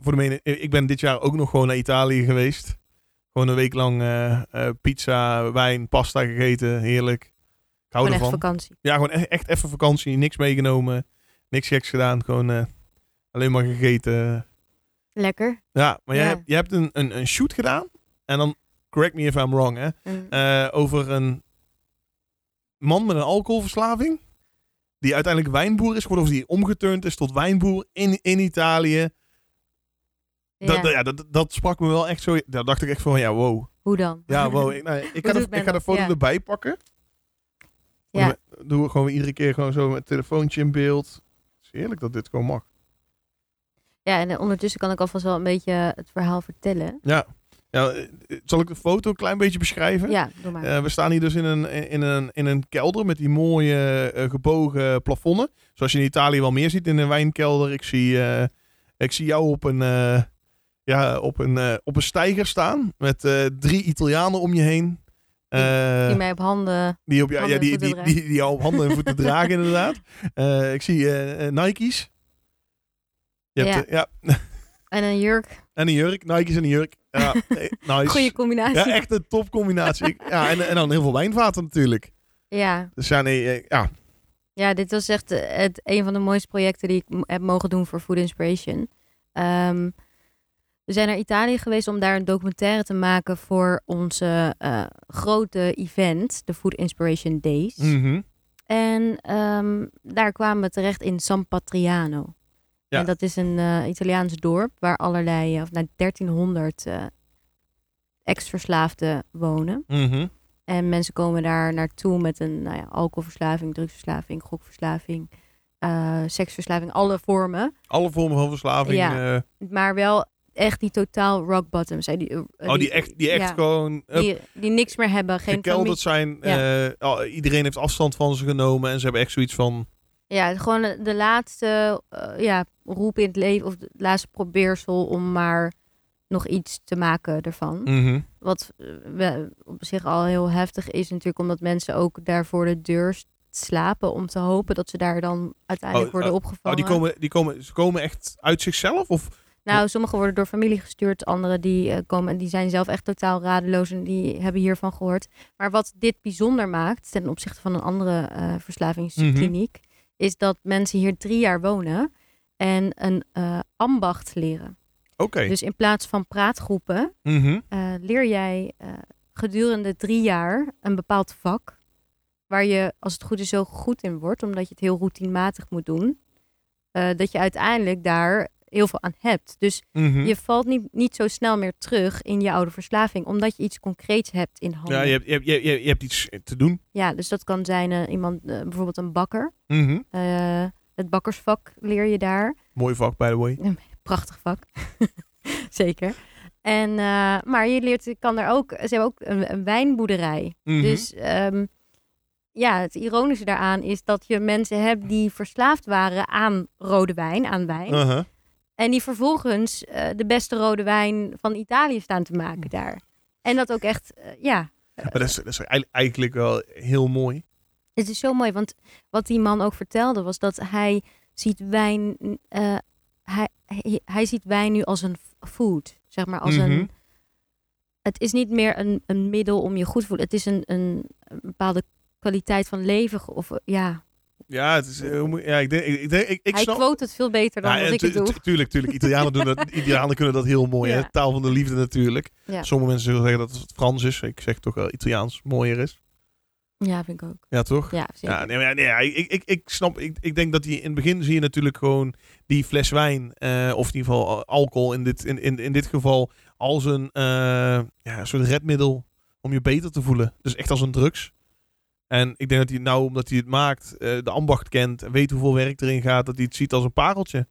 Voor de ik ben dit jaar ook nog gewoon naar Italië geweest. Gewoon een week lang pizza, wijn, pasta gegeten. Heerlijk. Ik hou Gewoon echt ervan. vakantie. Ja, gewoon echt, echt even vakantie. Niks meegenomen. Niks geks gedaan. Gewoon alleen maar gegeten. Lekker. Ja, maar jij, Ja. hebt, jij hebt een, een, een shoot gedaan. En dan, correct me if I'm wrong, hè. Mm. Eh, over een man met een alcoholverslaving. Die uiteindelijk wijnboer is geworden. Of die omgeturnd is tot wijnboer in, in Italië. ja. Dat, dat- ja, dat, dat sprak me wel echt zo. Daar dacht ik echt van, ja, wow. Hoe dan? Ja, wow. Ik, nou, ik, ik ga de foto Ja. erbij pakken. Ja. We gewoon iedere keer gewoon zo met telefoontje in beeld. Het is heerlijk dat dit gewoon mag. Ja, en eh, ondertussen kan ik alvast wel een beetje het verhaal vertellen. Ja. ja eh, zal ik de foto een klein beetje beschrijven? Ja, doe maar. Eh, we staan hier dus in een, in een, in een kelder met die mooie eh, gebogen plafonnen. Zoals je in Italië wel meer ziet in een wijnkelder. Ik zie, eh, ik zie jou op een, eh, ja, op een, eh, op een steiger staan met eh, drie Italianen om je heen. Eh, die mij op handen... die, op, ja, die, die, die, die jou op handen en voeten dragen inderdaad. Eh, ik zie eh, eh, Nike's. Je Ja. ja. En een jurk. En een jurk. Nike's en een jurk. Ja, nice. Goeie combinatie. Ja, echt een topcombinatie. Ja, en, en dan heel veel wijnvaten natuurlijk. Ja. Dus ja, nee, eh, ja. Ja, dit was echt eh, het, een van de mooiste projecten die ik heb mogen doen voor Food Inspiration. Ehm, we zijn naar Italië geweest om daar een documentaire te maken voor onze eh, grote event, de Food Inspiration Days. Mhm. En ehm, daar kwamen we terecht in San Patriano. Ja. En dat is een eh, Italiaans dorp waar allerlei, eh, of nou, 1300 eh, ex-verslaafden wonen. Mhm. En mensen komen daar naartoe met een nou ja, alcoholverslaving, drugsverslaving, gokverslaving, seksverslaving, alle vormen. Alle vormen van verslaving. Ja. Maar wel echt die totaal rock bottom. Die, oh, die echt, die echt ja, gewoon die, die niks meer hebben. Geen gekelderd zijn. eh, al- iedereen heeft afstand van ze genomen. En ze hebben echt zoiets van... Ja, gewoon de- laatste eh, ja, roep in het leven. Of het laatste probeersel om maar nog iets te maken ervan. mhm. Wat eh, we- op zich al heel heftig is natuurlijk. Omdat mensen ook daar voor de deur slapen. Om te hopen dat ze daar dan uiteindelijk Oh, worden oh, opgevangen. Oh, die komen, die komen, ze komen echt uit zichzelf? Of? Nou, sommigen worden door familie gestuurd, anderen die eh, komen en die zijn zelf echt totaal radeloos en die hebben hiervan gehoord. Maar wat dit bijzonder maakt ten opzichte van een andere eh, verslavingskliniek, is dat mensen hier drie jaar wonen en een eh, ambacht leren. Oké. Dus in plaats van praatgroepen Mhm. eh, leer jij eh, gedurende drie jaar een bepaald vak. Waar je, als het goed is, zo goed in wordt, omdat je het heel routinematig moet doen. dat je uiteindelijk daar heel veel aan hebt. Dus Mhm. je valt niet, niet zo snel meer terug in je oude verslaving, omdat je iets concreets hebt in handen. Ja, je hebt, je, hebt, je, je hebt iets te doen. Ja, dus dat kan zijn eh, iemand, eh, bijvoorbeeld een bakker. Mhm. Eh, het bakkersvak leer je daar. Mooi vak, by the way. Prachtig vak. Zeker. En, eh, maar je leert, kan er ook, ze hebben ook een, een wijnboerderij. Mhm. Dus ehm, ja, het ironische daaraan is dat je mensen hebt die verslaafd waren aan rode wijn, aan wijn. Uh-huh. En die vervolgens eh, de beste rode wijn van Italië staan te maken daar. En dat ook echt, eh, ja, Maar dat is, dat is eigenlijk- wel heel mooi. het is zo mooi. Want wat die man ook vertelde was dat hij ziet wijn, eh, hij, hij, hij ziet wijn nu als een food. Zeg maar als Mhm. een, het is niet meer een, een middel om je goed te voelen. Het is een, een, een bepaalde kwaliteit van leven. Of, ja, Ja, het is, heel moe- ja ik, denk, ik, denk- ik, ik hij snap... quote het veel beter dan Ja, wat en ik het doe. tu- Tuurlijk, tuurlijk. Italianen, doen dat, Italianen kunnen dat heel mooi. Hè? Taal van de liefde natuurlijk. Ja. Sommige mensen zullen zeggen dat het Frans is. Ik zeg toch wel Italiaans mooier is. Ja, vind ik ook. Ja, toch? Ja, zeker. Ja, nee, nee, ik, ik, ik snap. Ik, ik denk dat die in het begin zie je natuurlijk gewoon die fles wijn, eh, of in ieder geval alcohol in dit, in, in, in dit geval, als een eh, ja, soort redmiddel om je beter te voelen. Dus echt als een drugs. En ik denk dat hij nou, omdat hij het maakt, eh, de ambacht kent en weet hoeveel werk erin gaat, dat hij het ziet als een pareltje.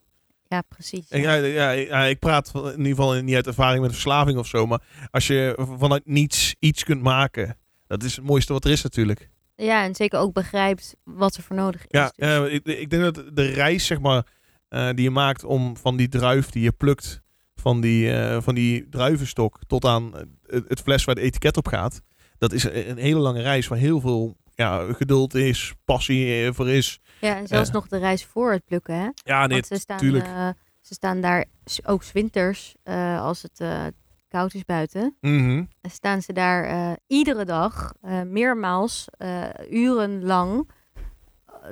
Ja, precies. En ja, ja, ja, ik praat in ieder geval niet uit ervaring met verslaving of zo, maar als je vanuit niets iets kunt maken, dat is het mooiste wat er is natuurlijk. Ja, en zeker ook begrijpt wat er voor nodig is. Ja, Dus- eh, ik, ik denk dat de reis, zeg maar, eh, die je maakt om van die druif die je plukt, van die, van die druivenstok tot aan het, het fles waar de etiket op gaat, dat is een hele lange reis waar heel veel ja, geduld is, passie eh, voor is. Ja, en zelfs Eh. nog de reis voor het plukken, hè? Ja, nee, Want ze staan, tuurlijk. eh, ze staan daar ook 's winters, eh, als het eh, koud is buiten. mhm. Dan staan ze daar eh, iedere dag, eh, meermaals, eh, urenlang,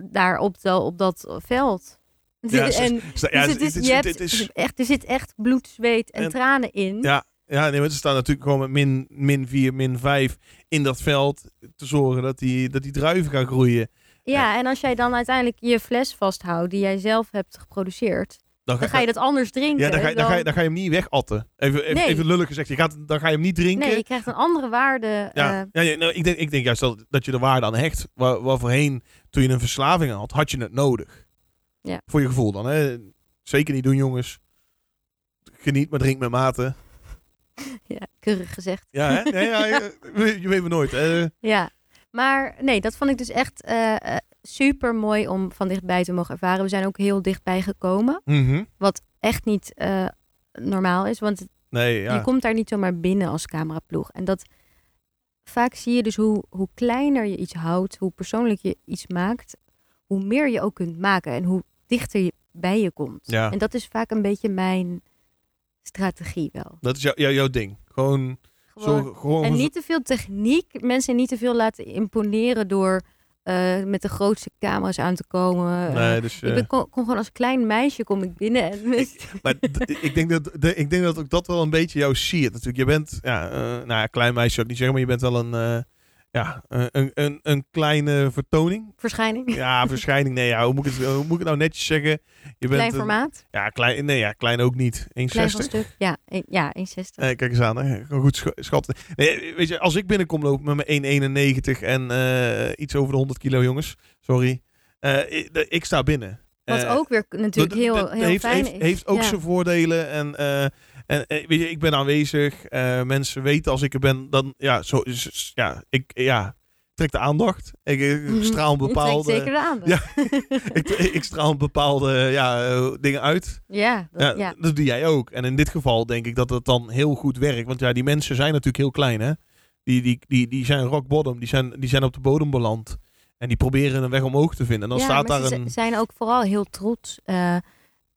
daar op, de, op dat veld. Ja, ze- en, dus ja, het is, het is- je hebt het is- echt, er zit echt bloed, zweet en, En- tranen in. Ja, ja nee, maar ze staan natuurlijk gewoon met min, min 4, min 5 in dat veld te zorgen dat die, dat die druiven gaan groeien. Ja, en als jij dan uiteindelijk je fles vasthoudt die jij zelf hebt geproduceerd, Dan dan ga je dat anders drinken. ja, dan ga, je, dan, ga je, dan ga je hem niet wegatten. Even, even, Nee. even lullig gezegd. Je gaat, dan ga je hem niet drinken. Nee, je krijgt een andere waarde. Ja, eh, ja, ja, nou, ik, denk, ik denk juist dat, dat je er waarde aan hecht. Waar, waar voorheen, toen je een verslaving had, had je het nodig. Ja. Voor je gevoel dan. Hè? Zeker niet doen, jongens. Geniet, maar drink met mate. ja, keurig gezegd. Ja, hè? Ja, ja, je, je weet maar nooit. Ja, maar nee, dat vond ik dus echt super mooi om van dichtbij te mogen ervaren. We zijn ook heel dichtbij gekomen, Mhm. wat echt niet eh, normaal is, want Nee, ja. je komt daar niet zomaar binnen als cameraploeg. En dat vaak zie je dus hoe, hoe kleiner je iets houdt, hoe persoonlijk je iets maakt, hoe meer je ook kunt maken en hoe dichter je bij je komt. Ja. En dat is vaak een beetje mijn strategie wel. Dat is jou, jou- jouw ding. Gewoon, Gewoon zo, gewoon En niet te veel techniek. Mensen niet te veel laten imponeren door eh, met de grootste camera's aan te komen. Eh, Nee, dus, ik eh, ben, kom, kom gewoon als klein meisje kom ik binnen. En maar d- ik, denk dat, de, ik denk dat ook dat wel een beetje jouw siert natuurlijk. Je bent, ja, eh, nou ja, klein meisje zou ik niet zeggen, maar je bent wel een, eh, ja, een, een, een, kleine vertoning. verschijning. Ja, verschijning. Nee, ja, hoe, moet ik het, hoe moet ik het nou netjes zeggen? Je bent klein een- formaat. ja, klein, nee, ja, klein ook niet. 1,60. Klein stuk. Ja, een- ja 1,60. Eh, kijk eens aan, hè. Goed sch- schatten. Nee, weet je, als ik binnenkom lopen met mijn 1,91 en eh, iets over de 100 kilo, jongens. Sorry. Eh, ik, sta binnen. Wat Eh, ook weer natuurlijk heel, heel heeft, fijn heeft, is. heeft ook Ja. zijn voordelen. En, en eh, weet je, ik ben aanwezig. Eh, mensen weten als ik er ben, dan ja, zo, is- ja, ik ja, trek de aandacht. Ik, ik Mhm. straal een bepaalde. zeker de aandacht. Ja. ik, ik straal een bepaalde ja, eh, dingen uit. Ja, dat- Ja, ja. Dat doe jij ook. En in dit geval denk ik dat het dan heel goed werkt. Want ja, die mensen zijn natuurlijk heel klein, hè? Die, die, die, die zijn rock bottom. Die zijn, die zijn op de bodem beland. En die proberen een weg omhoog te vinden. En dan Ja, staat daar ze een. z- zijn ook vooral heel trots.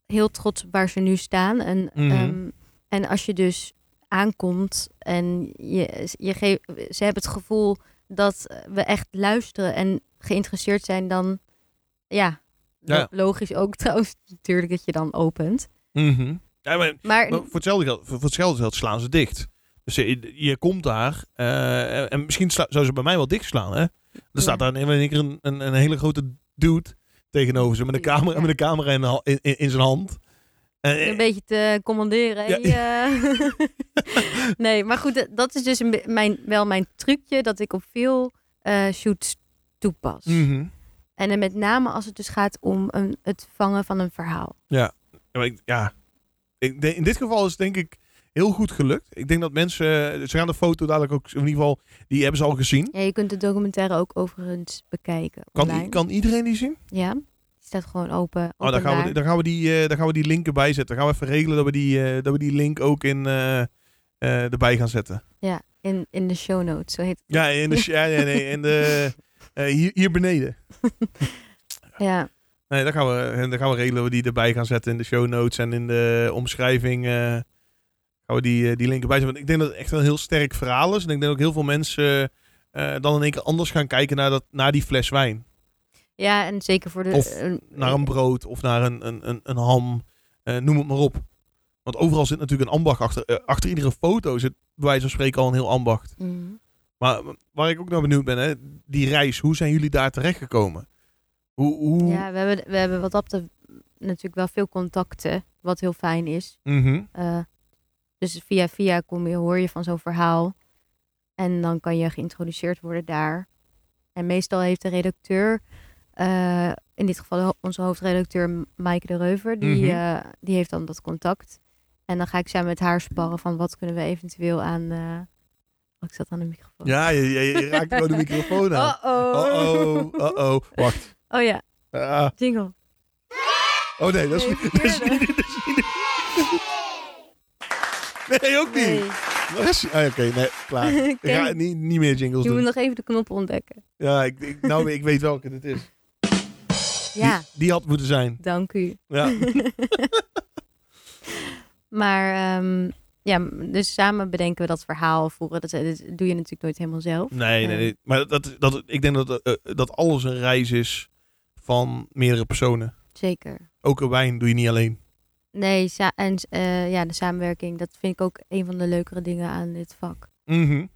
heel trots waar ze nu staan. En, ehm, en als je dus aankomt en je, je geeft, ze hebben het gevoel dat we echt luisteren en geïnteresseerd zijn, dan ja, Ja. logisch ook trouwens natuurlijk dat je dan opent. Mhm. Ja, maar, Maar maar voor, hetzelfde geld, voor, hetzelfde geld slaan ze dicht. Dus je, je komt daar. eh, en misschien zou ze bij mij wel dicht slaan, hè? Er staat daar in één keer een, een, een hele grote dude tegenover ze. Met een camera, met een camera in, in zijn hand. En, een beetje te commanderen. Ja. hè? nee, maar goed, dat- is dus een, mijn, wel mijn trucje dat ik op veel eh, shoots toepas. Mhm. En dan met name als het dus gaat om een, het vangen van een verhaal. Ja, ik, ja. Ik in dit geval is het denk ik heel goed gelukt. Ik denk dat mensen, ze gaan de foto dadelijk ook, in ieder geval, die hebben ze al gezien. Ja, je kunt de documentaire ook overigens bekijken. Kan, online. kan iedereen die zien? Ja, staat gewoon open. Oh, dan gaan, we, dan, gaan we die, eh, dan gaan we die link erbij zetten. Dan gaan we even regelen dat we die, eh, dat we die link ook in, eh, erbij gaan zetten. Ja, in, in de show notes, zo heet het. Ja, in de, ja, nee, nee, in de, hier, hier beneden. Ja, Nee, dan gaan, we, dan gaan we regelen dat we die erbij gaan zetten in de show notes en in de omschrijving. gaan we die, die link erbij zetten. Want ik denk dat het echt een heel sterk verhaal is. En ik denk ook heel veel mensen dan in één keer anders gaan kijken naar, dat, naar die fles wijn. Ja en zeker voor de... Of eh, Naar een brood of naar een, een, een, een ham. eh, noem het maar op. Want overal zit natuurlijk een ambacht achter. eh, achter iedere foto zit bij wijze van spreken al een heel ambacht. mhm. Maar waar ik ook naar benieuwd ben, hè, die reis, hoe zijn jullie daar terechtgekomen? Hoe, hoe... Ja, we hebben, we hebben wat dat betreft natuurlijk wel veel contacten, wat heel fijn is. Mhm. Dus via via kom je, hoor je van zo'n verhaal. En dan kan je geïntroduceerd worden daar. En meestal heeft de redacteur, eh, in dit geval onze hoofdredacteur Maaike de Reuver, die, Mhm. eh, die heeft dan dat contact. En dan ga ik samen met haar sparren van wat kunnen we eventueel aan... eh, Oh, ik zat aan de microfoon. Ja, je, je, je raakt gewoon de microfoon aan. Oh-oh. Oh-oh, oh-oh. Wacht. Oh ja, Ah. jingle. Oh nee, dat is, Nee, dat is niet... Dat is niet nee, ook niet. Nee, ah, Oké, nee, klaar. Ik ga niet, niet meer jingles je moet doen. nog even de knop ontdekken. Ja, ik, ik, nou, ik weet welke dit is. Ja, Die, die had moeten zijn. dank u. Ja. Maar ehm, ja, dus samen bedenken we dat verhaal voeren. Dat, dat doe je natuurlijk nooit helemaal zelf. Nee, nee, nee. Maar dat, dat, ik denk dat, eh, dat alles een reis is van meerdere personen. Zeker. Ook een wijn doe je niet alleen. Nee, en eh, ja, de samenwerking, dat vind ik ook een van de leukere dingen aan dit vak. Mhm.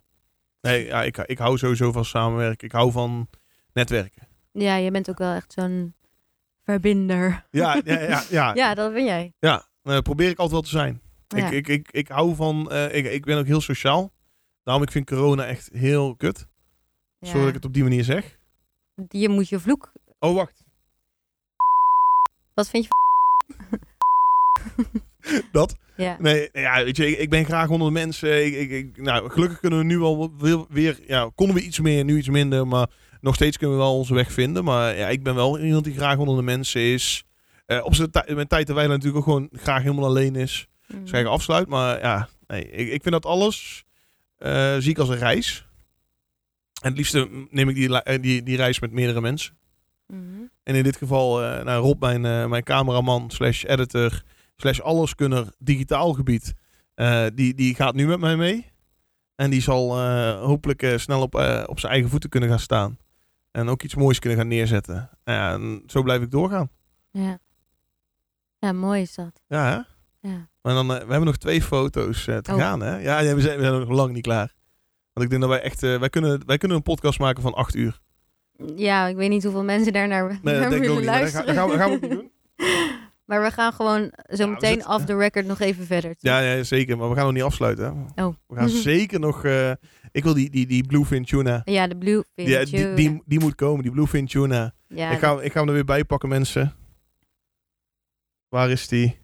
Nee, ja, ik, ik hou sowieso van samenwerken. Ik hou van netwerken. Ja, je bent ook wel echt zo'n verbinder. Ja, ja, ja. ja. Ja, dat ben jij. Ja, eh, probeer ik altijd wel te zijn. Ja. Ik, ik, ik, ik hou van, eh, ik, ik ben ook heel sociaal. Daarom ik vind corona echt heel kut. Ja. Zodat ik het op die manier zeg. Je moet je vloek. Oh, wacht. Wat vind je Dat? Ja. Nee, ja, weet je, ik, ik ben graag onder de mensen. Ik, ik, ik- nou, gelukkig kunnen we nu al weer, weer, ja, konden we iets meer, nu iets minder. Maar nog steeds kunnen we wel onze weg vinden. Maar ja, ik ben wel iemand die graag onder de mensen is. Eh, op zijn mijn tijd terwijl hij natuurlijk ook gewoon graag helemaal alleen is. Mm. Ik afsluit. Maar ja, nee, ik, ik vind dat alles eh, zie ik als een reis. En het liefste neem ik die, eh, die, die reis met meerdere mensen. Mhm. En in dit geval, nou, Rob, mijn, mijn cameraman, slash editor, slash alleskunner, digitaal gebied, die, die gaat nu met mij mee. En die zal hopelijk snel op, op zijn eigen voeten kunnen gaan staan. En ook iets moois kunnen gaan neerzetten. Ja, en zo blijf ik doorgaan. Ja. Ja, mooi is dat. Ja, hè? Ja. Maar dan, eh, we hebben nog twee foto's eh, te Oh. gaan, hè? Ja, ja, we, zijn, we zijn nog lang niet klaar. Want ik denk dat wij echt... eh, wij, kunnen, wij kunnen een podcast maken van acht uur. Ja, ik weet niet hoeveel mensen daar naar, Nee, naar denk ik ook willen niet. Luisteren. dat gaan, we, gaan we ook niet doen. Maar we gaan gewoon zo meteen off the record nog even verder. Ja, ja, zeker. Maar we gaan nog niet afsluiten. Hè? Oh. We gaan zeker nog... eh, ik wil die, die, die Bluefin tuna. Ja, de Bluefin Die, die, tuna. die, die moet komen, die Bluefin tuna. ja, ik, ga, ik ga hem er weer bij pakken, mensen. Waar is die?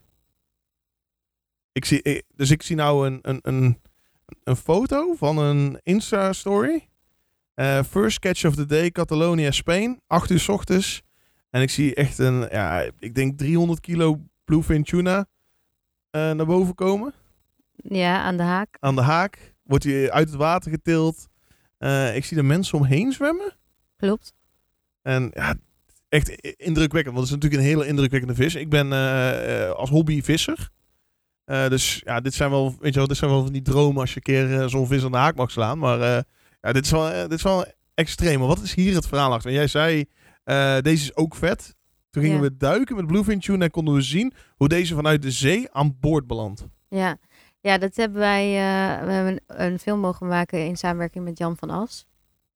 Ik zie, ik- dus ik zie nou een, een, een, een foto van een Insta-story. Eh, first catch of the day, Catalonia, Spain. 8 uur s ochtends. En ik zie echt een, ja, ik denk 300 kilo bluefin tuna eh, naar boven komen. Ja, aan de haak. Aan de haak. Wordt hij uit het water getild. Eh, ik zie er mensen omheen zwemmen. Klopt. En ja, echt indrukwekkend. Want het is natuurlijk een hele indrukwekkende vis. Ik ben eh, als hobby visser. Dus ja, dit zijn wel, weet je wel, dit zijn wel van die dromen als je een keer zo'n vis aan de haak mag slaan. Maar ja, dit is wel, dit is wel extreem. Maar wat is hier het verhaal achter? En jij zei, eh, deze is ook vet. Toen gingen Ja. we duiken met Bluefin Tuna en konden we zien hoe deze vanuit de zee aan boord belandt. Ja. ja, dat hebben wij. eh, we hebben een, film mogen maken in samenwerking met Jan van As.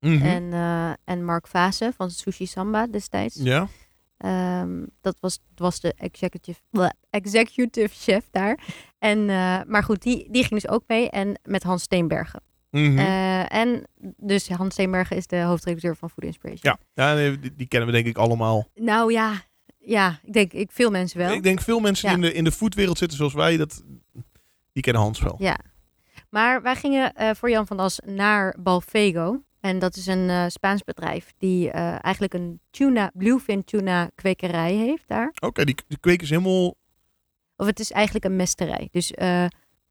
Mhm. En, eh, en Mark Vase van Sushi Samba destijds. Ja. Ehm, dat was, was de executive, bleh, executive chef daar. En, maar goed, die, die ging dus ook mee. En met Hans Steenbergen. Mhm. Eh, en dus Hans Steenbergen is de hoofdredacteur van Food Inspiration. ja, ja die, die kennen we denk ik allemaal. Nou ja, ja, ik denk ik veel mensen wel. Ik denk veel mensen die Ja. in de, in de foodwereld zitten zoals wij, dat, die kennen Hans wel. Ja. Maar wij gingen eh, voor Jan van As naar Balfego. En dat is een eh, Spaans bedrijf die eigenlijk een tuna, bluefin tuna kwekerij heeft daar. Oké, die, die kweken is helemaal... Of het is eigenlijk een mesterij. Dus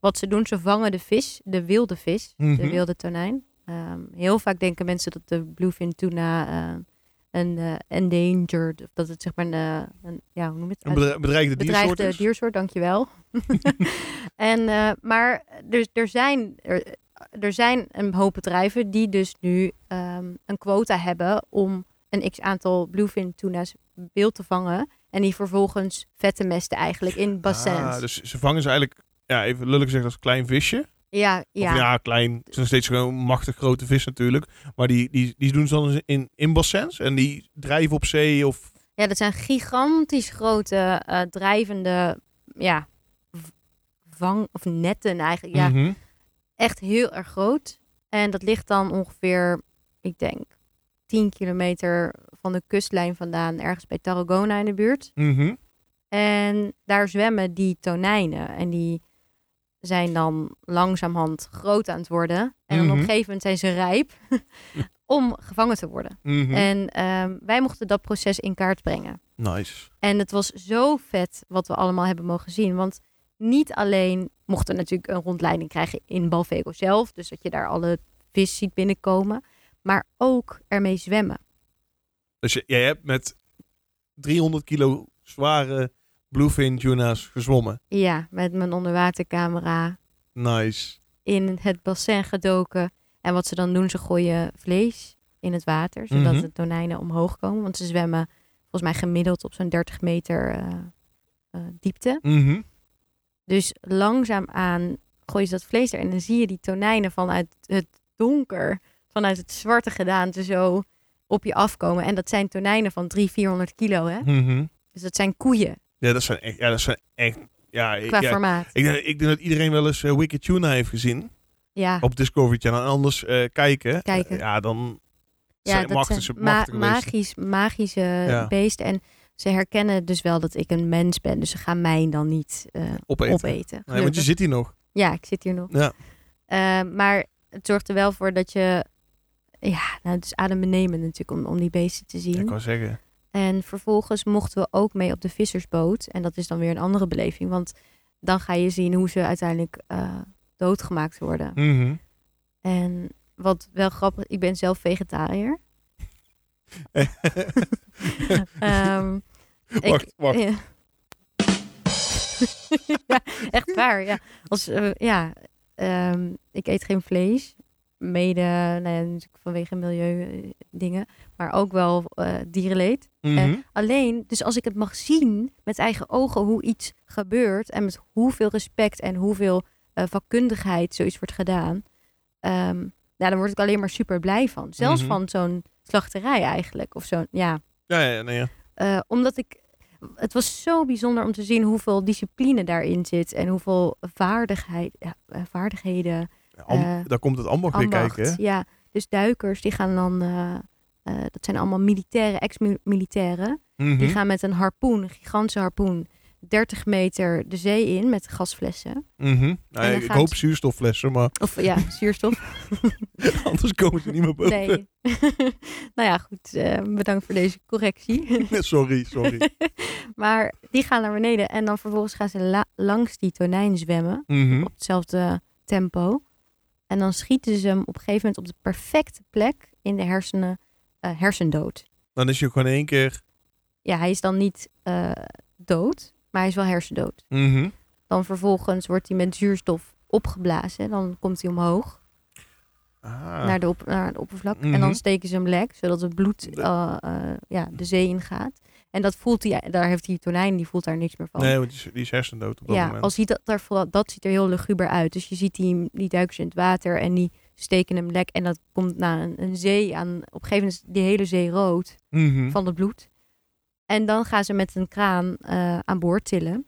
wat ze doen, ze vangen de vis, de wilde vis, Mhm. de wilde tonijn. Ehm, heel vaak denken mensen dat de bluefin tuna eh, een eh, endangered, of dat het zeg maar een, eh, een ja, hoe noem je het? Een bedre- bedreigde diersoort bedreigde is. diersoort, dankjewel. en, maar er, er, zijn, er, er zijn een hoop bedrijven die dus nu ehm, een quota hebben om een x aantal bluefin tuna's wild te vangen. En die vervolgens vetten mesten eigenlijk in bassins. Ah, dus ze vangen ze eigenlijk, ja, even lullig gezegd, als klein visje. Ja, Of ja. ja, klein. Het is nog steeds gewoon een machtig grote vis natuurlijk. Maar die, die, die doen ze dan in, in bassins. En die drijven op zee of... ja, dat zijn gigantisch grote eh, drijvende ja, vang of netten eigenlijk. Ja, Mhm. echt heel erg groot. En dat ligt dan ongeveer, ik denk, 10 kilometer van de kustlijn vandaan, ergens bij Tarragona in de buurt. Mhm. En daar zwemmen die tonijnen. En die zijn dan langzamerhand groot aan het worden. En op Mhm. een gegeven moment zijn ze rijp om gevangen te worden. Mhm. En ehm, wij mochten dat proces in kaart brengen. Nice. En het was zo vet wat we allemaal hebben mogen zien. Want niet alleen mochten we natuurlijk een rondleiding krijgen in Balvego zelf. Dus dat je daar alle vis ziet binnenkomen. Maar ook ermee zwemmen. Dus je- jij hebt met 300 kilo zware bluefin tuna's gezwommen. Ja, met mijn onderwatercamera Nice. in het bassin gedoken. En wat ze dan doen, ze gooien vlees in het water. Zodat Mhm. de tonijnen omhoog komen. Want ze zwemmen volgens mij gemiddeld op zo'n 30 meter eh, eh, diepte. Mhm. Dus langzaamaan gooi je dat vlees erin. En dan zie je die tonijnen vanuit het donker, vanuit het zwarte gedaante zo op je afkomen. En dat zijn tonijnen van 300, 400 kilo, hè? Mhm. Dus dat zijn koeien Ja, dat zijn echt... Ja, dat zijn echt ja, ik, qua ja, formaat. ik, denk, ik denk dat iedereen wel eens eh, Wicked Tuna heeft gezien. Ja, Op Discovery Channel. En anders eh, kijken. Kijken. Ja, dan ja zijn dat machtig, zijn ze ma- machtig geweest. magisch, magische Ja. beesten. En ze herkennen dus wel dat ik een mens ben. Dus ze gaan mij dan niet eh, Opeten. opeten. Nee, want je zit hier nog. Ja, ik zit hier nog. Ja. Maar het zorgt er wel voor dat je... Ja, nou, het is adembenemend natuurlijk om, om die beesten te zien. Ik wou zeggen. En vervolgens mochten we ook mee op de vissersboot. En dat is dan weer een andere beleving. Want dan ga je zien hoe ze uiteindelijk eh, doodgemaakt worden. Mhm. En wat wel grappig, ik ben zelf vegetariër. Ehm, wacht, ik- wacht. Ja. ja, echt waar. Ja, Als, eh, ja ehm, ik eet geen vlees. Mede nou ja, vanwege milieu eh, dingen. Maar ook wel eh, dierenleed. Mhm. Alleen, dus als ik het mag zien met eigen ogen hoe iets gebeurt en met hoeveel respect en hoeveel eh, vakkundigheid zoiets wordt gedaan, ehm, nou, dan word ik alleen maar super blij van. Zelfs Mhm. van zo'n slachterij eigenlijk. Of zo'n, ja. Ja, ja, nee, ja. Eh, omdat ik, het was zo bijzonder om te zien hoeveel discipline daarin zit en hoeveel vaardigheid, ja, eh, vaardigheden, Eh, daar komt het ambacht weer ambacht. kijken. hè? Ja, dus duikers die gaan dan, eh, eh, dat zijn allemaal militairen, ex-militairen. Mhm. Die gaan met een harpoen, een gigantische harpoen, 30 meter de zee in met gasflessen. Mhm. Nou, ik, hoop ze- zuurstofflessen, maar Of ja, zuurstof. anders komen ze niet meer boven. Nee. nou ja, goed. bedankt voor deze correctie. sorry, sorry. maar die gaan naar beneden en dan vervolgens gaan ze la- langs die tonijn zwemmen. Mhm. Op hetzelfde tempo. En dan schieten ze hem op een gegeven moment op de perfecte plek in de hersenen eh, hersendood. Dan is je gewoon één keer... Ja, hij is dan niet eh, dood, maar hij is wel hersendood. Mhm. Dan vervolgens wordt hij met zuurstof opgeblazen. Dan komt hij omhoog Ah. naar, de op, naar het oppervlak. En Mhm. dan steken ze hem lek, zodat het bloed De- eh, eh, ja, de zee ingaat. En dat voelt hij, daar heeft die tonijn, die voelt daar niks meer van. Nee, want die is, die is hersendood op dat ja, moment. als ziet dat, daar, dat ziet er heel luguber uit. Dus je ziet die, die duikers in het water en die steken hem lek. En dat komt naar een, een zee aan. Op een gegeven moment is die hele zee rood Mhm. van het bloed. En dan gaan ze met een kraan eh, aan boord tillen.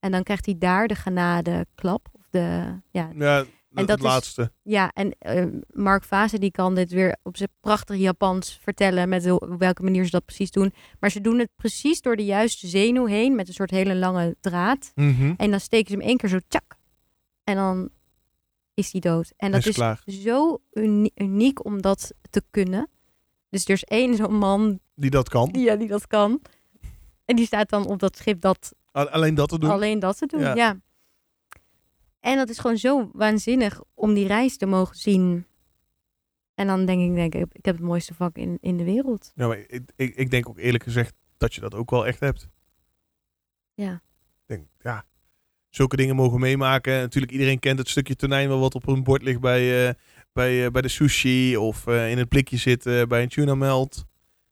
En dan krijgt hij daar de genadeklap. Of de, ja, Ja, dat, dat is- laatste. ja, en eh, Mark Vase die kan dit weer op zijn prachtig Japans vertellen met op welke manier ze dat precies doen. Maar ze doen het precies door de juiste zenuw heen met een soort hele lange draad. Mhm. En dan steken ze hem één keer zo tjak. En dan is hij dood. En dat is is klaar. zo uni- uniek om dat te kunnen. Dus er is één zo'n man Die dat kan. die, ja, die dat kan. En die staat dan op dat schip dat Alleen dat te doen. alleen dat te doen. Ja. Ja. En dat is gewoon zo waanzinnig om die reis te mogen zien. En dan denk ik, denk ik, ik heb het mooiste vak in, in de wereld. Ja, maar ik, ik, ik denk ook eerlijk gezegd dat je dat ook wel echt hebt. Ja. Ik denk, ja, zulke dingen mogen meemaken. Natuurlijk, iedereen kent het stukje tonijn wel wat op een bord ligt bij, eh, bij, eh, bij de sushi. Of eh, in het blikje zit eh, bij een tuna melt.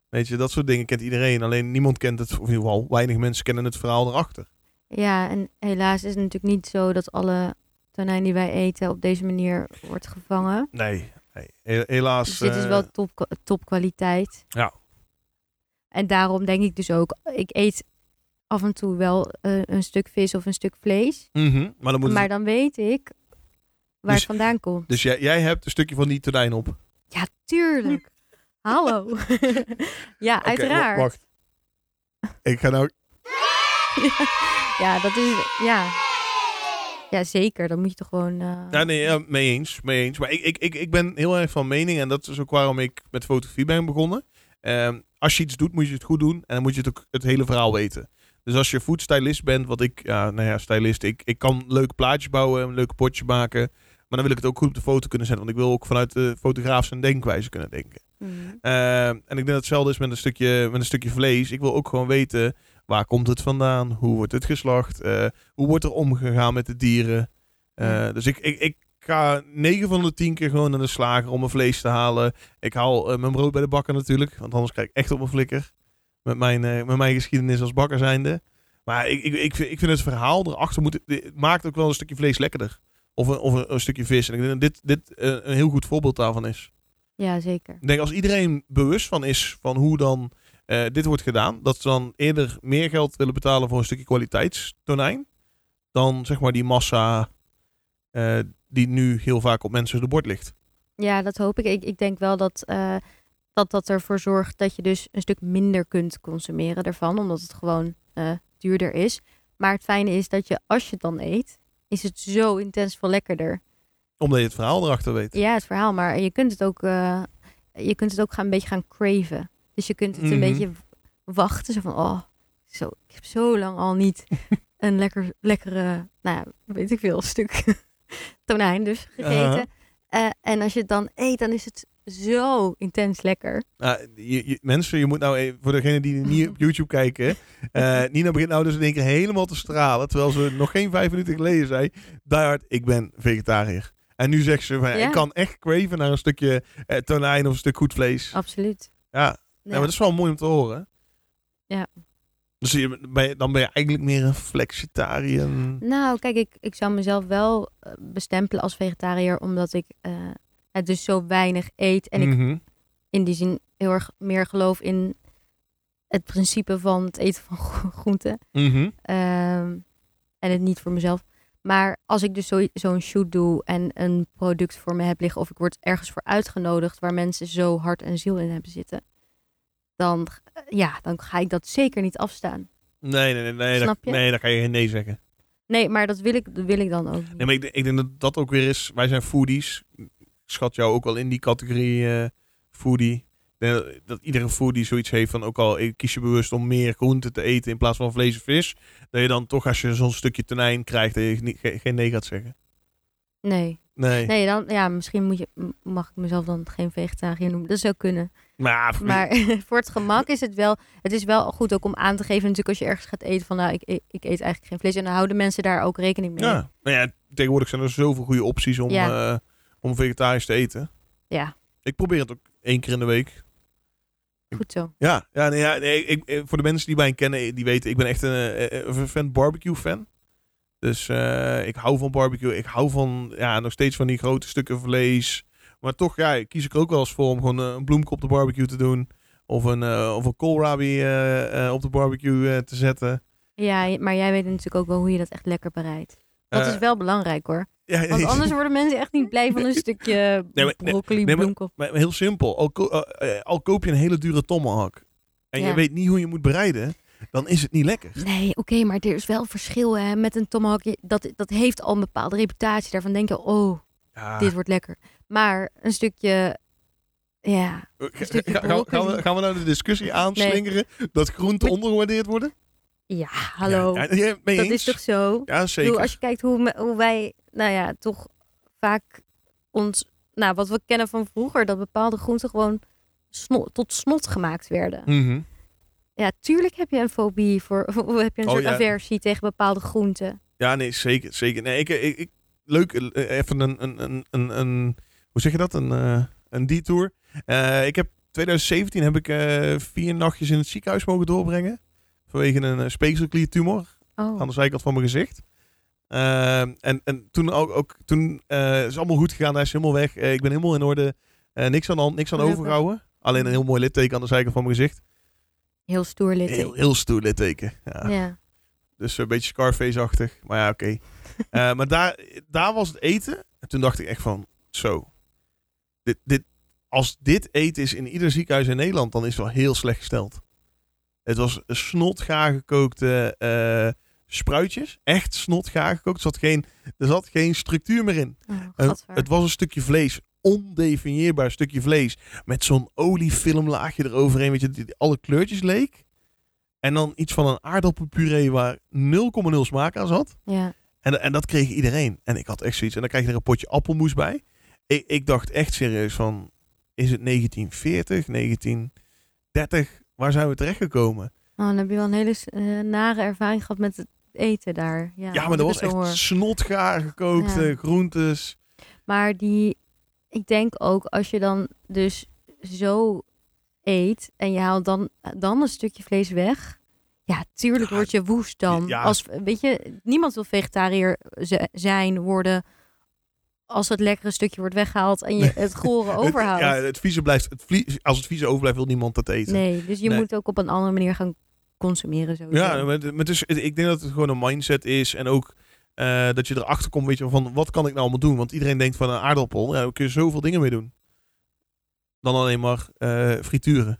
Weet je, dat soort dingen kent iedereen. Alleen niemand kent het, of in ieder geval weinig mensen kennen het verhaal erachter. Ja, en helaas is het natuurlijk niet zo dat alle tonijn die wij eten op deze manier wordt gevangen. Nee, nee. He- helaas. Dus dit is eh, wel top, topkwaliteit. Ja. En daarom denk ik dus ook, ik eet af en toe wel eh, een stuk vis of een stuk vlees. mhm, Maar dan moet Maar dan weet ik waar Dus- het vandaan komt. Dus jij, jij hebt een stukje van die tonijn op. Ja, tuurlijk. Hallo. ja, uiteraard. wa- wacht. Ik ga nou... Ja, dat is. Ja. Ja, zeker. Dan moet je toch gewoon. eh, Ja, nee, ja, mee eens. Mee eens. Maar ik, ik, ik, ik ben heel erg van mening, en dat is ook waarom ik met fotografie ben begonnen. Ehm, als je iets doet, moet je het goed doen. En dan moet je het ook het hele verhaal weten. Dus als je foodstylist bent, wat ik, ja, nou ja, stylist, ik, ik kan leuke plaatjes bouwen, een leuke potje maken. Maar dan wil ik het ook goed op de foto kunnen zetten. Want ik wil ook vanuit de fotograaf zijn denkwijze kunnen denken. mhm. Ehm, en ik denk dat hetzelfde is met een, stukje, met een stukje vlees. Ik wil ook gewoon weten, waar komt het vandaan? Hoe wordt het geslacht? Eh, hoe wordt er omgegaan met de dieren? Eh, Ja. Dus ik, ik, ik ga 9 van de 10 keer gewoon naar de slager om mijn vlees te halen. Ik haal eh, mijn brood bij de bakker natuurlijk. Want anders krijg ik echt op mijn flikker. Met mijn, met mijn geschiedenis als bakker zijnde. Maar ik, ik, ik, vind, ik vind het verhaal erachter moet, het maakt ook wel een stukje vlees lekkerder. Of een, of een, een stukje vis. En ik denk dat dit, dit een heel goed voorbeeld daarvan is. Ja, zeker. Ik denk als iedereen bewust van is van hoe dan eh, dit wordt gedaan, dat ze dan eerder meer geld willen betalen voor een stukje kwaliteitstonijn. Dan zeg maar die massa eh, die nu heel vaak op mensen de bord ligt. Ja, dat hoop ik. Ik, ik denk wel dat, eh, dat dat ervoor zorgt dat je dus een stuk minder kunt consumeren ervan. Omdat het gewoon duurder is. Maar het fijne is dat je, als je het dan eet, is het zo intens veel lekkerder. Omdat je het verhaal erachter weet. Ja, het verhaal. Maar je kunt het ook, je kunt het ook gaan, een beetje gaan craven. Dus je kunt het Mhm. een beetje w- wachten. Zo van, oh, zo, ik heb zo lang al niet een lekker, lekkere, nou ja, weet ik veel, stuk tonijn dus gegeten. Eh, en als je het dan eet, dan is het zo intens lekker. Nou, je, je- mensen, je moet nou even, voor degenen die niet op YouTube kijken. eh Nina begint nou dus in één keer helemaal te stralen. Terwijl ze nog geen vijf minuten geleden zei: Die hard, ik ben vegetariër. En nu zegt ze: van, ja. Ik kan echt craven naar een stukje eh, tonijn of een stuk goed vlees. Absoluut. Ja, maar dat is wel mooi om te horen. Ja. Dus je, ben je- dan ben je eigenlijk meer een flexitariër. Nou, kijk, ik, ik zou mezelf wel eh, bestempelen als vegetariër, omdat ik eh, het dus zo weinig eet. En ik Mhm. in die zin heel erg meer geloof in het principe van het eten van gro- groenten. Mhm. Ehm, en het niet voor mezelf. Maar als ik dus zo- zo'n shoot doe en een product voor me heb liggen, of ik word ergens voor uitgenodigd waar mensen zo hart en ziel in hebben zitten, dan, eh, ja, dan ga ik dat zeker niet afstaan. Nee, nee, nee. nee, dat, Snap je? nee, daar kan je geen nee zeggen. Nee, maar dat wil ik, dat wil ik dan ook niet. Nee, maar ik, denk- ik denk dat dat ook weer is. Wij zijn foodies. Ik schat jou ook wel in die categorie eh, foodie. Dat, iedere foodie zoiets heeft van ook al kies je bewust om meer groente te eten in plaats van vlees en vis. Dat je dan toch als je zo'n stukje tonijn krijgt, dat je niet, ge- geen nee gaat zeggen. Nee. Nee. Nee, dan, ja, misschien moet je, mag ik mezelf dan geen vegetariër noemen. Dat zou kunnen. Maar, voor- Maar voor het gemak is het wel, het is wel goed ook om aan te geven natuurlijk als je ergens gaat eten van nou, ik, ik, ik eet eigenlijk geen vlees. En dan houden mensen daar ook rekening mee. ja. Nou ja, tegenwoordig zijn er zoveel goede opties om, Ja. eh, om vegetarisch te eten. Ja, Ik probeer het ook één keer in de week. goed zo. Ja, ja, nee, ja nee, ik, ik- voor de mensen die mij kennen, die weten, ik ben echt een, eh, een fan barbecue fan. Dus eh, ik hou van barbecue. Ik hou van, ja, nog steeds van die grote stukken vlees. Maar toch, ja, kies ik er ook wel eens voor om gewoon eh, een bloemkool op de barbecue te doen. Of een, eh, of een koolrabi eh, op de barbecue te zetten. Ja, maar jij weet natuurlijk ook wel hoe je dat echt lekker bereidt. Dat is wel belangrijk hoor. Ja, Want anders worden mensen echt niet blij van een stukje Nee, maar- broccoli, nee, maar- bloemkool. Maar heel simpel. Al, ko- al koop je een hele dure tomahawk. En je weet niet hoe je moet bereiden. Dan is het niet lekker. Nee, oké, maar er is wel verschil hè, met een tomahawk. Dat, dat heeft al een bepaalde reputatie. Daarvan denk je, oh, Ja. dit wordt lekker. Maar een stukje, ja, ga- gaan, we- gaan, we, broccoli. gaan we nou de discussie aanslingeren dat groenten ondergewaardeerd worden? ja, hallo. Ja, ja, dat eens? is toch zo? Ja, bedoel, zeker. als je kijkt hoe, hoe wij, nou ja, toch vaak ons, nou, wat we kennen van vroeger, dat bepaalde groenten gewoon snot, tot snot gemaakt werden. Mhm. Ja, tuurlijk heb je een fobie voor, of heb je een Oh, soort ja. aversie tegen bepaalde groenten. Ja, nee, zeker. zeker. Nee, ik, ik, ik, leuk, eh, even een, een, een, een- hoe zeg je dat? Een, eh, een detour. Eh, ik heb 2017 heb ik eh, vier nachtjes in het ziekenhuis mogen doorbrengen. Vanwege een uh, speekselkliertumor Oh, aan de zijkant van mijn gezicht. Eh, en, en toen ook, ook toen is allemaal goed gegaan. Hij is helemaal weg. Ik ben helemaal in orde. Niks aan de hand, niks aan Gelukkig. overgehouden. Alleen een heel mooi litteken aan de zijkant van mijn gezicht. heel stoer lid. Heel, heel stoer litteken. Ja. Ja. Dus een beetje Scarface-achtig. Maar ja, oké. Maar daar, daar was het eten. En toen dacht ik echt van, zo. Dit, dit, als dit eten is in ieder ziekenhuis in Nederland, dan is het wel heel slecht gesteld. Het was snotgaar gekookte eh, spruitjes. Echt snotgaar gekookt. Er zat geen, er zat geen structuur meer in. Oh, het was een stukje vlees. Ondefinieerbaar stukje vlees. Met zo'n oliefilmlaagje eroverheen. Weet je, die alle kleurtjes leek. En dan iets van een aardappelpuree waar 0,0 smaak aan zat. ja. En, en dat kreeg iedereen. En ik had echt zoiets. En dan krijg je er een potje appelmoes bij. Ik, ik dacht echt serieus van... Is het 1940, 1930? Waar zijn we terechtgekomen? Oh, dan heb je wel een hele eh, nare ervaring gehad met het eten daar. Ja, maar dat was echt hoor. snotgaar gekookte Ja. groentes. Maar die, ik denk ook als je dan dus zo eet en je haalt dan, dan een stukje vlees weg. Ja, tuurlijk Ja, word je woest dan. ja. Als, weet je, niemand wil vegetariër zijn, worden als het lekkere stukje wordt weggehaald en je het gore overhoudt. Ja, het vieze blijft... Het vlie- als het vieze overblijft, wil niemand dat eten. nee, dus je Nee. moet ook op een andere manier gaan consumeren. Sowieso. Ja, maar, is, ik denk dat het gewoon een mindset is. En ook eh, dat je erachter komt, weet je, van wat kan ik nou allemaal doen? Want iedereen denkt van een aardappel, ja, daar kun je zoveel dingen mee doen. Dan alleen maar eh, frituren.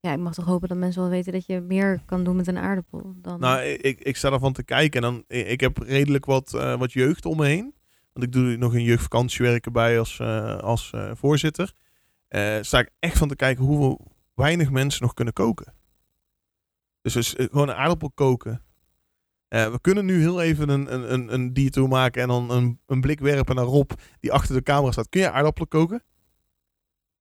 ja, ik mag toch hopen dat mensen wel weten dat je meer kan doen met een aardappel. Dan... Nou, ik, ik sta ervan te kijken. En dan, ik heb redelijk wat, eh, wat jeugd om me heen. Want ik doe nog een jeugdvakantiewerk erbij als, eh, als eh, voorzitter. Eh, sta ik echt van te kijken hoe weinig mensen nog kunnen koken. Dus, gewoon een aardappel koken. We kunnen nu heel even een, een, een, een detour maken en dan een, een blik werpen naar Rob die achter de camera staat. Kun je aardappelen koken?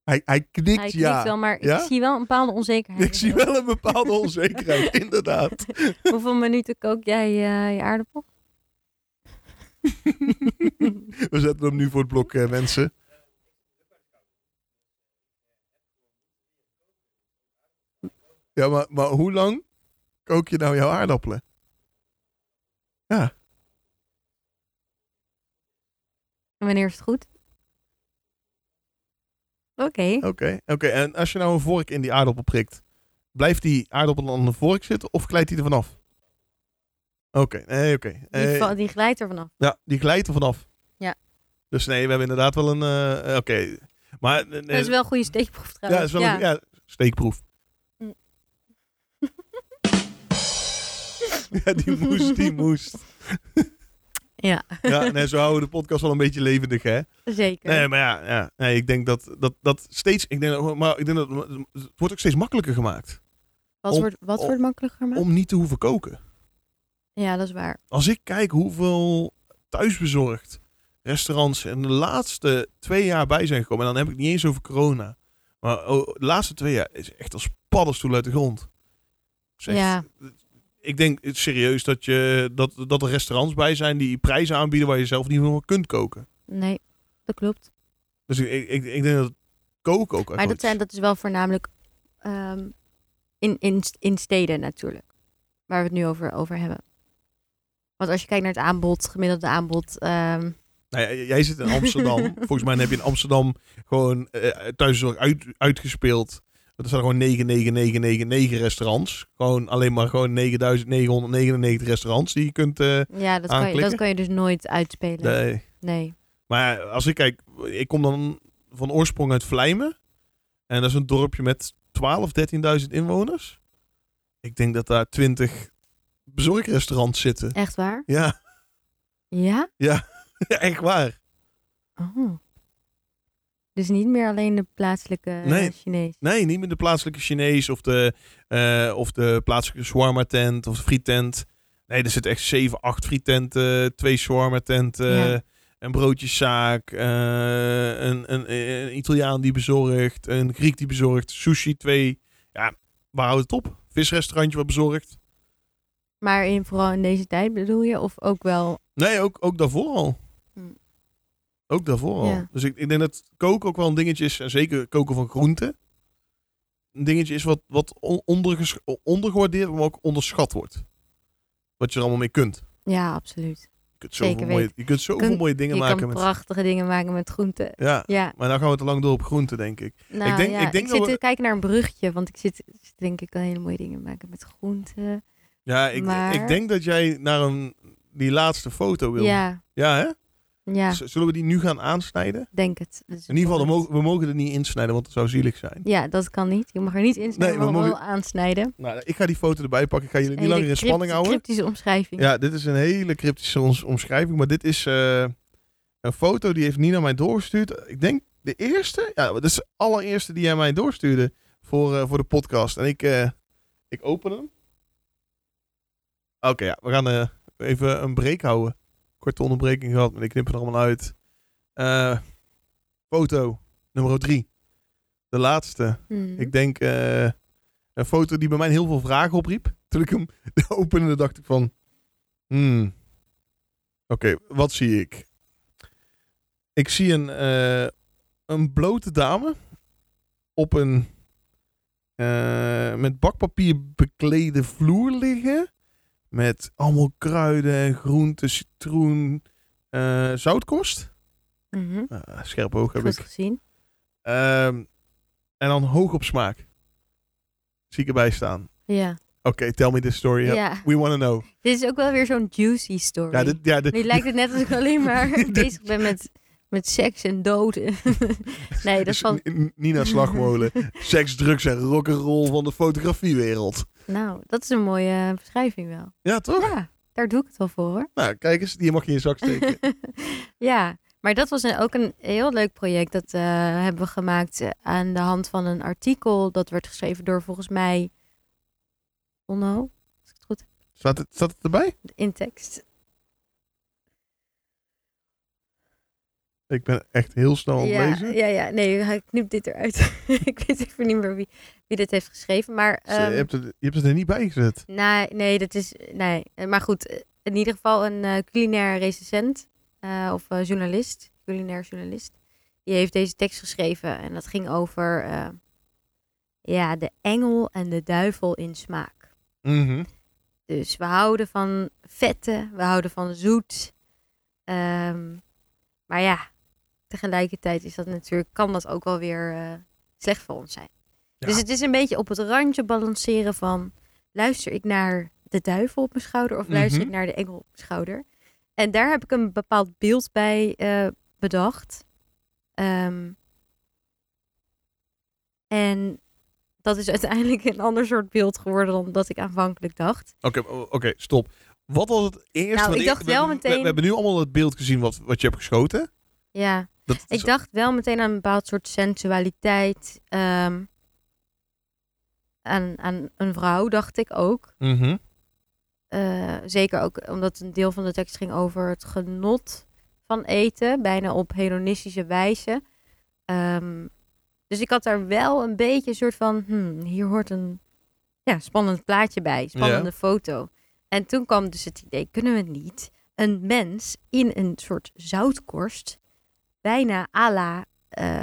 Hij, hij knikt Hij knikt ja. wel, maar Ja? ik zie wel een bepaalde onzekerheid. Ik zie wel een bepaalde onzekerheid, inderdaad. Hoeveel minuten kook jij je aardappel? We zetten hem nu voor het blok, eh, mensen. Ja, maar, maar hoe lang kook je nou jouw aardappelen? Ja, En wanneer is het goed? Oké. oké. oké. En als je nou een vork in die aardappel prikt, blijft die aardappel dan aan de vork zitten of glijdt die er vanaf? Oké, nee, oké. Die, Eh, die glijdt er vanaf. ja, die glijdt er vanaf. Ja. Dus nee, we hebben inderdaad wel een... eh, oké. Maar... eh, nee, Dat is wel een goede steekproef Ja, trouwens. is wel een ja, steekproef. Mm. Ja, die moest, die moest. Ja, Ja, nee, zo houden we de podcast wel een beetje levendig, hè? zeker. Nee, maar ja, ja nee, ik denk dat, dat, dat steeds... Ik denk, maar ik denk dat het wordt ook steeds makkelijker gemaakt. wat om- wordt, wat om- wordt makkelijker gemaakt? Om niet te hoeven koken. Ja, dat is waar. Als ik kijk hoeveel thuisbezorgd restaurants in de laatste twee jaar bij zijn gekomen. En dan heb ik niet eens over corona. Maar oh, de laatste twee jaar is echt als paddenstoel uit de grond. Echt- Ja. Ik denk serieus dat, je, dat, dat er restaurants bij zijn die prijzen aanbieden waar je zelf niet voor kunt koken. Nee, dat klopt. Dus ik, ik, ik, denk dat koken ook Maar dat, zijn, dat is wel voornamelijk ehm, in, in, in steden natuurlijk. Waar we het nu over, over hebben. Want als je kijkt naar het aanbod, gemiddelde aanbod. ehm, Nou ja, jij zit in Amsterdam. Volgens mij heb je in Amsterdam gewoon eh thuiszorg uit, uitgespeeld. Er staan gewoon 99999 restaurants. Gewoon alleen maar gewoon 9999 restaurants die je kunt... eh, ja, dat kan, je, dat kan je dus nooit uitspelen. nee. Nee. Maar als ik kijk, ik kom dan van oorsprong uit Vlijmen. En dat is een dorpje met 12, 13.000 inwoners. Ik denk dat daar 20 bezorgrestaurants zitten. Echt waar? Ja, Ja? ja, echt waar. Oh. Dus niet meer alleen de plaatselijke eh, Nee. Chinees. Nee, niet meer de plaatselijke Chinees of de, eh, of de plaatselijke shawarma tent of de frietent. Nee, er zitten echt 7, 8 frietenten, twee shawarma tenten, Ja. een broodjeszaak, eh, een, een, een Italiaan die bezorgt, een Griek die bezorgt, sushi twee. Ja, waar houdt het op? Visrestaurantje wat bezorgt. Maar in, vooral in deze tijd bedoel je? Of ook wel... Nee, ook, ook daarvoor al. Hm. Ook daarvoor al. Ja. Dus ik, ik denk dat koken ook wel een dingetje is. En zeker koken van groenten. Een dingetje is wat, wat ondergewaardeerd, maar ook onderschat wordt. Wat je er allemaal mee kunt. Ja, absoluut. Je kunt zoveel, Zeker mooie, je kunt zoveel Kun- mooie dingen je maken kan met... prachtige dingen maken met groenten. Ja, Ja, maar dan gaan we te lang door op groenten, denk ik. nou, Ik denk- ja, ik denk dat zit we- te kijken naar een bruggetje, want ik zit, zit denk ik al hele mooie dingen maken met groenten. Ja, ik, Maar- ik denk dat jij naar een, die laatste foto wil. Ja, Ja, hè? ja, Zullen we die nu gaan aansnijden? denk het. In ieder geval, we mogen, we mogen er niet insnijden, want het zou zielig zijn. Ja, dat kan niet. Je mag er niet insnijden, Nee, we maar wel mogen- aansnijden. Nou, ik ga die foto erbij pakken. Ik ga jullie niet langer in spanning houden. Cryptische omschrijving. Ja, dit is een hele cryptische omschrijving. Maar dit is eh, een foto die heeft Nina mij doorgestuurd. Ik denk de eerste. Ja, dat is de allereerste die jij mij doorstuurde voor, eh, voor de podcast. En ik, eh, ik open hem. Oké, ja. We gaan eh, even een break houden. Korte onderbreking gehad, maar ik knip er allemaal uit. Eh, foto nummer drie. De laatste. Mhm. Ik denk eh, een foto die bij mij heel veel vragen opriep. Toen ik hem opende, dacht ik van... Hmm. Oké, wat zie ik? Ik zie een, een blote dame op een met bakpapier beklede vloer liggen. Met allemaal kruiden en groenten, citroen, eh, zoutkost. Mhm. Ah, scherp oog heb Goed ik. gezien. Ehm, en dan hoog op smaak. Zie ik erbij staan. Ja. Oké, tell me the story. ja. We want to know. Dit is ook wel weer zo'n juicy story. Ja, dit, ja, dit, Nu lijkt het net alsof ik alleen maar bezig ben met, met seks en dood. nee, dat is van... N- Nina Slagmolen. Seks, drugs en rock'n'roll van de fotografiewereld. Nou, dat is een mooie beschrijving wel. Ja, toch? Ja, daar doe ik het wel voor hoor. Nou, kijk eens, die mag je in je zak steken. ja, maar dat was een, ook een heel leuk project. Dat eh, hebben we gemaakt eh, aan de hand van een artikel. Dat werd geschreven door volgens mij... Onno, als ik het goed heb, Staat het, staat het erbij? in tekst. Ik ben echt heel snel aan het Ja, lezen. ja, ja, nee, hij knipt dit eruit. ik weet even niet meer wie, wie dit heeft geschreven. Maar eh, ehm, je, hebt het, je hebt het er niet bij gezet. Nee, nee, dat is. Nee. Maar goed, in ieder geval een eh, culinair recensent eh, of eh, journalist, culinair journalist. Die heeft deze tekst geschreven en dat ging over ja, de engel en de duivel in smaak. Mhm. Dus we houden van vetten, we houden van zoet. Ehm, maar ja, tegelijkertijd is dat natuurlijk, kan dat ook wel weer eh, slecht voor ons zijn. Ja. Dus het is een beetje op het randje balanceren van luister ik naar de duivel op mijn schouder of luister Mhm. ik naar de engel op mijn schouder. En daar heb ik een bepaald beeld bij eh, bedacht. Ehm, en dat is uiteindelijk een ander soort beeld geworden dan dat ik aanvankelijk dacht. Oké, oké, stop. Wat was het eerste? Nou, ik dacht we, wel we- we- meteen- We, hebben nu allemaal het beeld gezien wat, wat je hebt geschoten. Ja, Dat ik dacht wel meteen aan een bepaald soort sensualiteit. ehm, aan, aan een vrouw, dacht ik ook. Mhm. Eh, zeker ook omdat een deel van de tekst ging over het genot van eten, bijna op hedonistische wijze. Ehm, dus ik had daar wel een beetje een soort van, hmm, hier hoort een ja, spannend plaatje bij, spannende foto. En toen kwam dus het idee, kunnen we niet een mens in een soort zoutkorst, bijna à la eh,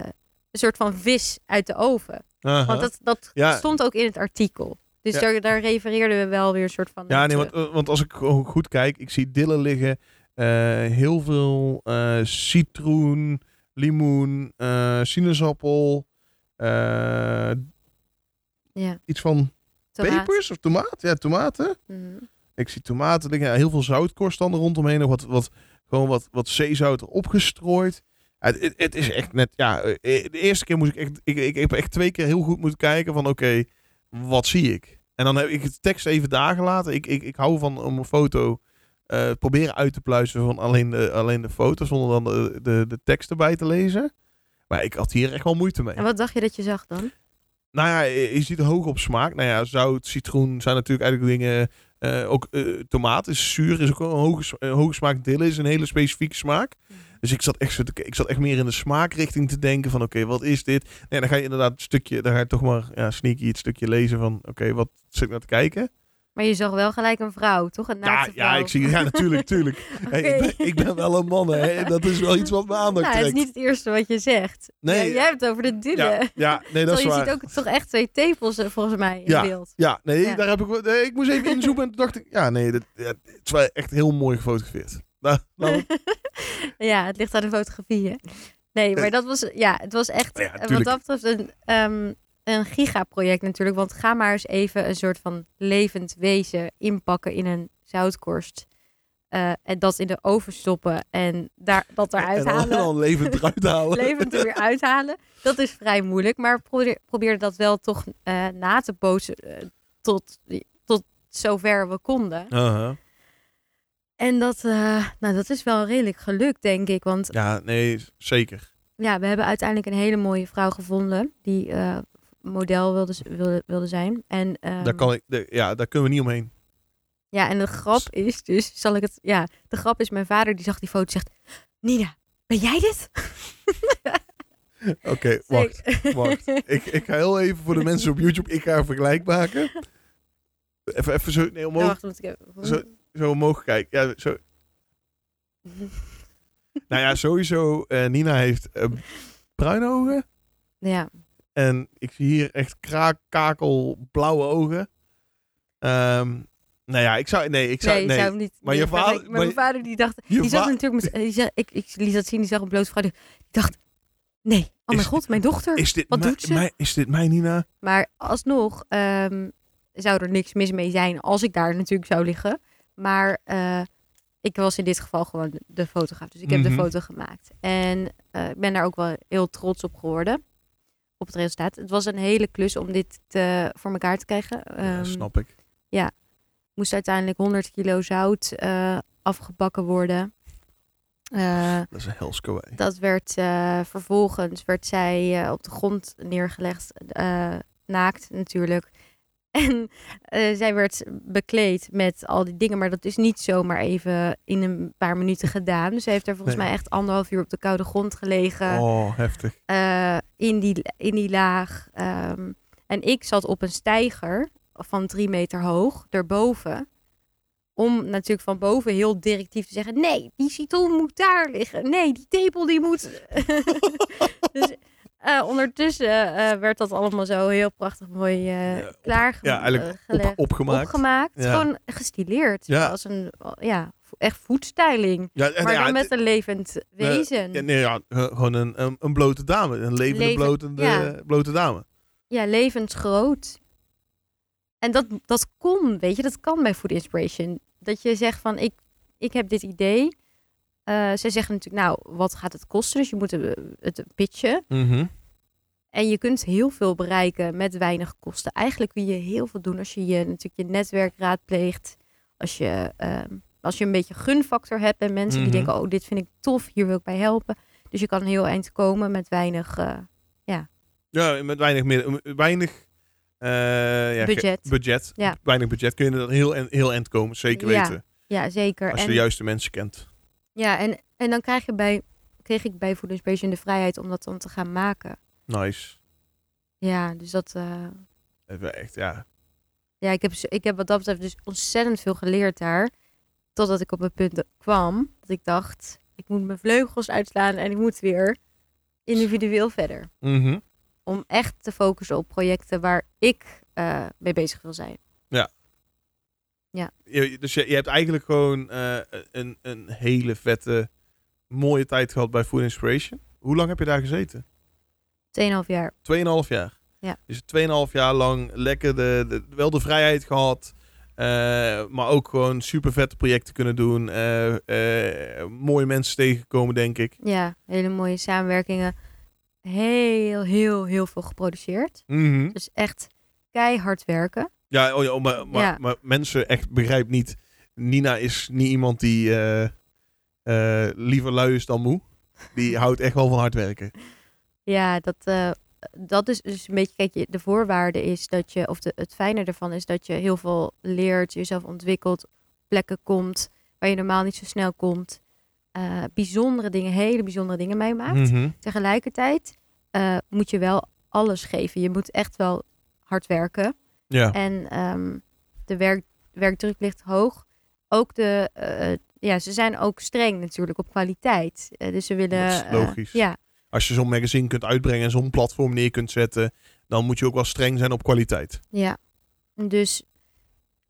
een soort van vis uit de oven. Want dat, dat Ja. stond ook in het artikel. Dus Ja. daar, daar refereerden we wel weer een soort van... Ja, nee, want, eh, want als ik goed kijk, ik zie dillen liggen. eh, heel veel citroen, limoen, sinaasappel. Ja, iets van tomaat. pepers of tomaat? Ja, tomaten. Mhm. Ik zie tomaten liggen. ja, Heel veel zoutkorst dan er rondomheen. Nog wat, wat, gewoon wat, wat zeezout erop gestrooid. Ja, Het, het, is echt net... Ja, eh, de eerste keer moest ik echt... Ik, ik, heb echt twee keer heel goed moeten kijken van... Oké, wat zie ik? En dan heb ik het tekst even daar gelaten. Ik, ik, ik hou van om een foto... eh, proberen uit te pluizen van alleen de, alleen de foto... zonder dan de, de, de tekst erbij te lezen. Maar ik had hier echt wel moeite mee. En wat dacht je dat je zag dan? Nou ja, je ziet hoog op smaak. Nou ja, zout, citroen zijn natuurlijk eigenlijk dingen. eh, ook eh, tomaat is zuur, is ook een hoge, een hoge smaak. Dille is een hele specifieke smaak. Dus ik zat echt, zo te- ik zat echt meer in de smaakrichting te denken van oké, wat is dit? Nee, dan ga je inderdaad een stukje, dan ga je toch maar ja, sneaky het stukje lezen van oké, wat zit ik naar te kijken? Maar je zag wel gelijk een vrouw, toch? Een Ja, naakte ja, vrouw. ik zie, ja, natuurlijk, tuurlijk. Hey, ik, ben, ik ben wel een man, hè. Dat is wel iets wat me aandacht Nou, het is niet het eerste wat je zegt. Nee, Ja, jij hebt het over de dille. ja, ja, nee, dat is je waar. ziet ook toch echt twee tepels eh, volgens mij in Ja. beeld. Ja, nee, Ja. daar heb ik, nee, ik moest even inzoomen en toen dacht ik, ja, nee, ja, het is wel echt heel mooi gefotografeerd. Nou, nou, ja, het ligt aan de fotografie, hè? Nee, maar dat was, ja, het was echt, Ja, eh, wat dat betreft, een, ehm, een gigaproject natuurlijk. Want ga maar eens even een soort van levend wezen inpakken in een zoutkorst. Eh, en dat in de oven stoppen en daar, dat eruit en halen. en dan levend eruit halen. levend er weer uithalen. Dat is vrij moeilijk. Maar probeer, probeer dat wel toch eh, na te bozen eh, tot, tot zover we konden. Aha. En dat, eh, nou, dat is wel redelijk gelukt, denk ik. Want Ja, nee, zeker. ja, we hebben uiteindelijk een hele mooie vrouw gevonden. Die eh, model wilde, wilde, wilde zijn. En, ehm, daar, kan ik, de- ja, daar kunnen we niet omheen. Ja, en de grap is dus, zal ik het, ja, de grap is mijn vader die zag die foto en zegt, Nina, ben jij dit? Oké, wacht. wacht. Ik, ik ga heel even voor de mensen op YouTube, ik ga een vergelijk maken. Even, even zo, nee, Ja, omhoog, wacht, moet ik even... Zo- zo omhoog kijken. Ja, zo. Nou ja, sowieso, eh, Nina heeft eh, bruine ogen. Ja, En ik zie hier echt kraak, kakel, blauwe ogen. Ehm, nou ja, ik zou... Nee, ik zou... nee, zou niet. Maar je vader-. Maar maar mijn vader die dacht, die zag natuurlijk, die zag- ik, ik liet dat zien, die zag een blote vrouw, die dacht, nee, oh mijn Is- god, mijn dochter. Is dit, Wat doet ze? mijn- is dit mijn Nina? Maar alsnog ehm, zou er niks mis mee zijn als ik daar natuurlijk zou liggen. Maar eh, ik was in dit geval gewoon de- fotograaf. Dus ik heb Mhm. de foto gemaakt. En eh, ik ben daar ook wel heel trots op geworden. Op het resultaat. Het was een hele klus om dit te, voor elkaar te krijgen. ja, Ehm, snap ik. moest uiteindelijk 100 kilo zout eh, afgebakken worden. Dat is een helsko, hè. dat werd vervolgens werd zij op de grond neergelegd, naakt natuurlijk. En eh, zij werd bekleed met al die dingen, maar dat is niet zomaar even in een paar minuten gedaan. Dus zij heeft er volgens Nee. mij echt anderhalf uur op de koude grond gelegen Oh, heftig. eh, in, die, in die laag. Ehm, en ik zat op een steiger van drie meter hoog, erboven. Om natuurlijk van boven heel directief te zeggen: nee, die citroen moet daar liggen. Nee, die tepel die moet. dus eh, ondertussen eh, werd dat allemaal zo heel prachtig mooi eh Ja, klaargelegd. Ja, eigenlijk op, opgemaakt. opgemaakt. Ja. Gewoon gestileerd. Ja. Als een, ja, echt voedstyling. Ja, Maar dan met een levend wezen. nee, ja, ge- gewoon een, een, een blote dame. Een levende Leven- blote, dame. Ja, levensgroot. En dat, dat kon, weet je, dat kan bij Food Inspiration. Dat je zegt van, ik, ik heb dit idee. Eh zij zeggen natuurlijk, nou, wat gaat het kosten? Dus je moet het pitchen. Mhm. En je kunt heel veel bereiken met weinig kosten. Eigenlijk kun je heel veel doen als je je, natuurlijk je netwerk raadpleegt. Als je, ehm, als je een beetje gunfactor hebt bij mensen Mhm. die denken, oh, dit vind ik tof, hier wil ik bij helpen. Dus je kan heel eind komen met weinig eh, Ja, met weinig, meer, weinig eh, ja, ge- budget. budget. Ja. Weinig budget kun je er heel, en- heel eind komen, zeker Ja, weten. Ja, zeker. Als je En- de juiste mensen kent. Ja, en, en dan krijg je bij, kreeg ik bij Inspiration de vrijheid om dat dan te gaan maken. Nice. Ja, dus dat. eh, Even echt, ja. ja, ik heb, ik heb wat dat betreft dus ontzettend veel geleerd daar. Totdat ik op het punt kwam dat ik dacht: ik moet mijn vleugels uitslaan en ik moet weer individueel verder. Mhm. Om echt te focussen op projecten waar ik eh, mee bezig wil zijn. Je, dus je, je hebt eigenlijk gewoon eh, een, een hele vette, mooie tijd gehad bij Food Inspiration. Hoe lang heb je daar gezeten? 2,5 jaar. 2,5 jaar. Ja. Dus 2,5 jaar lang lekker de, de, wel de vrijheid gehad. eh, maar ook gewoon super vette projecten kunnen doen. eh, mooie mensen tegengekomen, denk ik. Ja, hele mooie samenwerkingen. Heel, heel, heel veel geproduceerd. Mhm. Dus echt keihard werken. Ja, oh ja, maar, maar, Ja. maar mensen echt begrijp niet. Nina is niet iemand die eh, eh, liever lui is dan moe. Die houdt echt wel van hard werken. Ja, dat, eh, dat is dus een beetje, kijk, de voorwaarde is dat je, of de, het fijne ervan is dat je heel veel leert, jezelf ontwikkelt, plekken komt waar je normaal niet zo snel komt. bijzondere dingen, hele bijzondere dingen meemaakt. Mhm. Tegelijkertijd moet je wel alles geven. Je moet echt wel hard werken. Ja. En ehm, de werk, werkdruk ligt hoog. Ook de, eh, ja, ze zijn ook streng natuurlijk op kwaliteit. Eh, dus ze willen. Dat is eh, logisch. ja, Als je zo'n magazine kunt uitbrengen en zo'n platform neer kunt zetten, dan moet je ook wel streng zijn op kwaliteit. ja. Dus,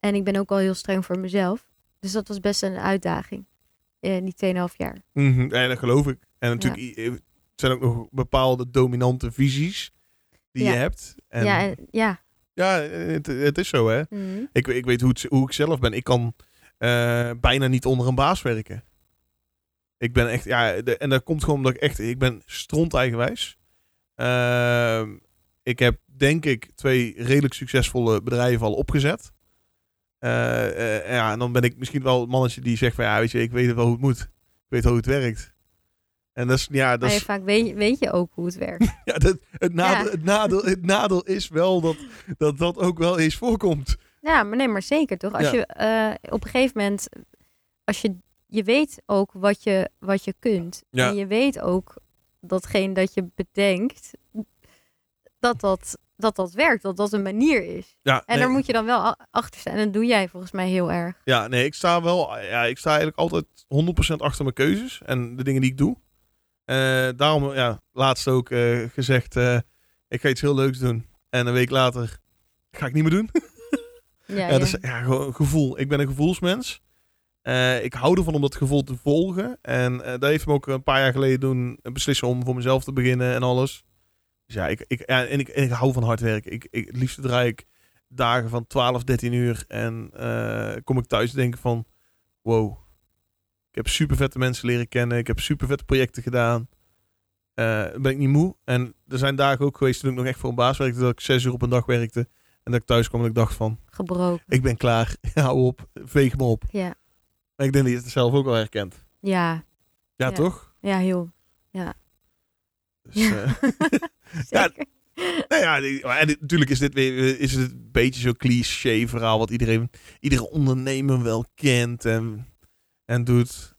en ik ben ook wel heel streng voor mezelf. Dus dat was best een uitdaging. In die 2,5 jaar. Mhm, Ja, dat geloof ik. En natuurlijk, het zijn ook nog bepaalde dominante visies die Ja. je hebt. En, ja, en, ja. Ja, het, het is zo hè. Mhm. Ik, ik weet hoe, het, hoe ik zelf ben. Ik kan eh, bijna niet onder een baas werken. Ik ben echt, ja, de- en dat komt gewoon omdat ik echt, ik ben stronteigenwijs. Ehm ik heb denk ik twee redelijk succesvolle bedrijven al opgezet. Eh, ja, en dan ben ik misschien wel het mannetje die zegt van ja, weet je, ik weet wel hoe het moet. Ik weet wel hoe het werkt. En dat is, ja, dat is, vaak weet, je- weet je ook hoe het werkt. ja, dat, het, nadeel, Ja. Het, nadeel, het nadeel is wel dat, dat dat ook wel eens voorkomt. Ja, maar nee, maar zeker toch? Als Ja. je eh, op een gegeven moment, als je, je weet ook wat je, wat je kunt. Ja. En je weet ook datgene dat je bedenkt, dat dat, dat, dat werkt, dat dat een manier is. Ja, En nee. daar moet je dan wel achter staan. En dat doe jij volgens mij heel erg. Ja, nee, ik sta wel. Ja, ik sta eigenlijk altijd 100% achter mijn keuzes en de dingen die ik doe. Eh, daarom, ja, laatst ook eh, gezegd: eh, ik ga iets heel leuks doen. En een week later ga ik niet meer doen. Ja, Ja, is ja, gewoon gevoel. Ik ben een gevoelsmens. Ik hou ervan om dat gevoel te volgen. En eh dat heeft me ook een paar jaar geleden doen beslissen om voor mezelf te beginnen en alles. Dus ja, ik, ik, ja en, ik, en ik hou van hard werken. Ik, ik, het liefst draai ik dagen van 12, 13 uur. En kom ik thuis en denk ik van... Wow. Ik heb super vette mensen leren kennen. Ik heb super vette projecten gedaan. Eh, ben ik niet moe. En er zijn dagen ook geweest toen ik nog echt voor een baas werkte. Dat ik zes uur op een dag werkte. En dat ik thuis kwam en ik dacht van... Gebroken. Ik ben klaar. Hou op. Veeg me op. Ja. En ik denk dat je het zelf ook wel herkent. Ja. Ja, Ja. toch? ja, heel. Dus, Ja. eh, Zeker. nou ja, die- maar en dit- natuurlijk is dit weer is het een beetje zo'n cliché verhaal wat iedereen, iedere ondernemer wel kent en, en doet.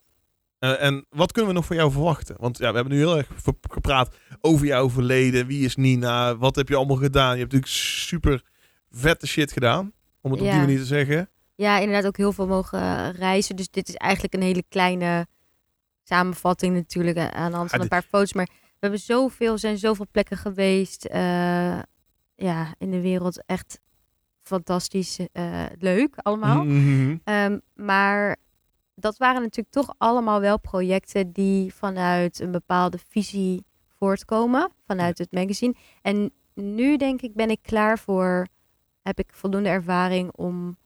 Eh, en wat kunnen we nog van jou verwachten? Want ja, we hebben nu heel erg gepraat over jouw verleden. Wie is Nina? Wat heb je allemaal gedaan? Je hebt natuurlijk super vette shit gedaan. Om het op die manier te zeggen. Ja, inderdaad ook heel veel mogen reizen. Dus dit is eigenlijk een hele kleine samenvatting natuurlijk eh, aan de hand van een paar foto's. Maar we hebben zoveel, zijn zoveel plekken geweest. eh, ja, in de wereld echt fantastisch leuk allemaal. Mhm. Ehm, maar dat waren natuurlijk toch allemaal wel projecten die vanuit een bepaalde visie voortkomen. Vanuit het magazine. En nu denk ik ben ik klaar voor, heb ik voldoende ervaring om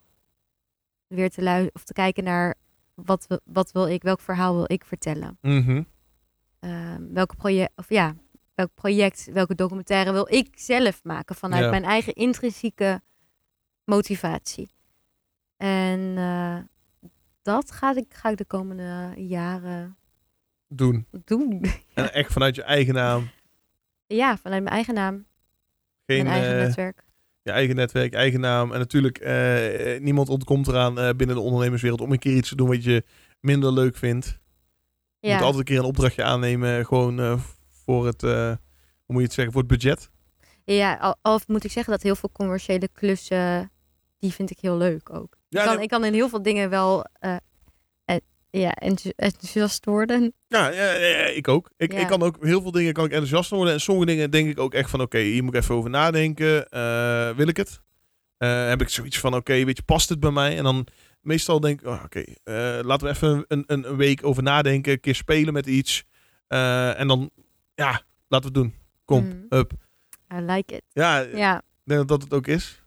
weer te luisteren of te kijken naar wat, wil- wat wil ik, welk verhaal wil ik vertellen. Mhm. Ehm, welke project, of ja, welk project, welke documentaire wil ik zelf maken vanuit Ja. mijn eigen intrinsieke motivatie. En eh, dat ga ik, ga ik de komende jaren Doen. doen. En echt vanuit je eigen naam. ja, vanuit mijn eigen naam, Geen, mijn eigen eh, netwerk. je eigen netwerk, eigen naam. En natuurlijk, eh, niemand ontkomt eraan eh, binnen de ondernemerswereld om een keer iets te doen wat je minder leuk vindt. Je Ja. moet altijd een keer een opdrachtje aannemen, gewoon voor het, hoe moet je het zeggen, voor het budget. Ja, al moet ik zeggen dat heel veel commerciële klussen, die vind ik heel leuk ook. Ja, ik, kan, nee, ik kan in heel veel dingen wel eh, ja, enthousi- enthousiast worden. ja, ja, ik ook. Ik, Ja. ik kan ook, heel veel dingen kan ik enthousiast worden. En sommige dingen denk ik ook echt van, oké, hier moet ik even over nadenken. Eh, wil ik het? Eh, heb ik zoiets van, oké, weet je, past het bij mij? En dan meestal denk ik, oh, oké, laten we even een, een, een week over nadenken. Een keer spelen met iets. En dan, ja, laten we het doen. Kom, Mhm. up. I like it. Ja, Ja. ik denk dat dat het ook is.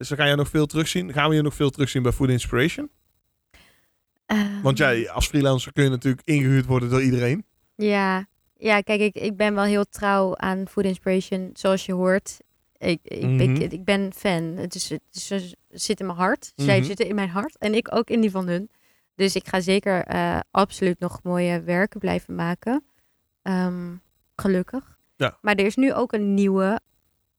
Dus dan ga je nog veel terugzien. Gaan we je nog veel terugzien bij Food Inspiration? Want Ehm, jij, als freelancer kun je natuurlijk ingehuurd worden door iedereen. Ja, ja kijk, ik, ik ben wel heel trouw aan Food Inspiration, zoals je hoort. Ik, ik, Mhm. ik, ik ben fan. Het, is, het, is- het zit in mijn hart. Zij Mhm. zitten in mijn hart en ik ook in die van hun. Dus ik ga zeker eh, absoluut nog mooie werken blijven maken. Ehm, gelukkig. Ja. Maar er is nu ook een nieuwe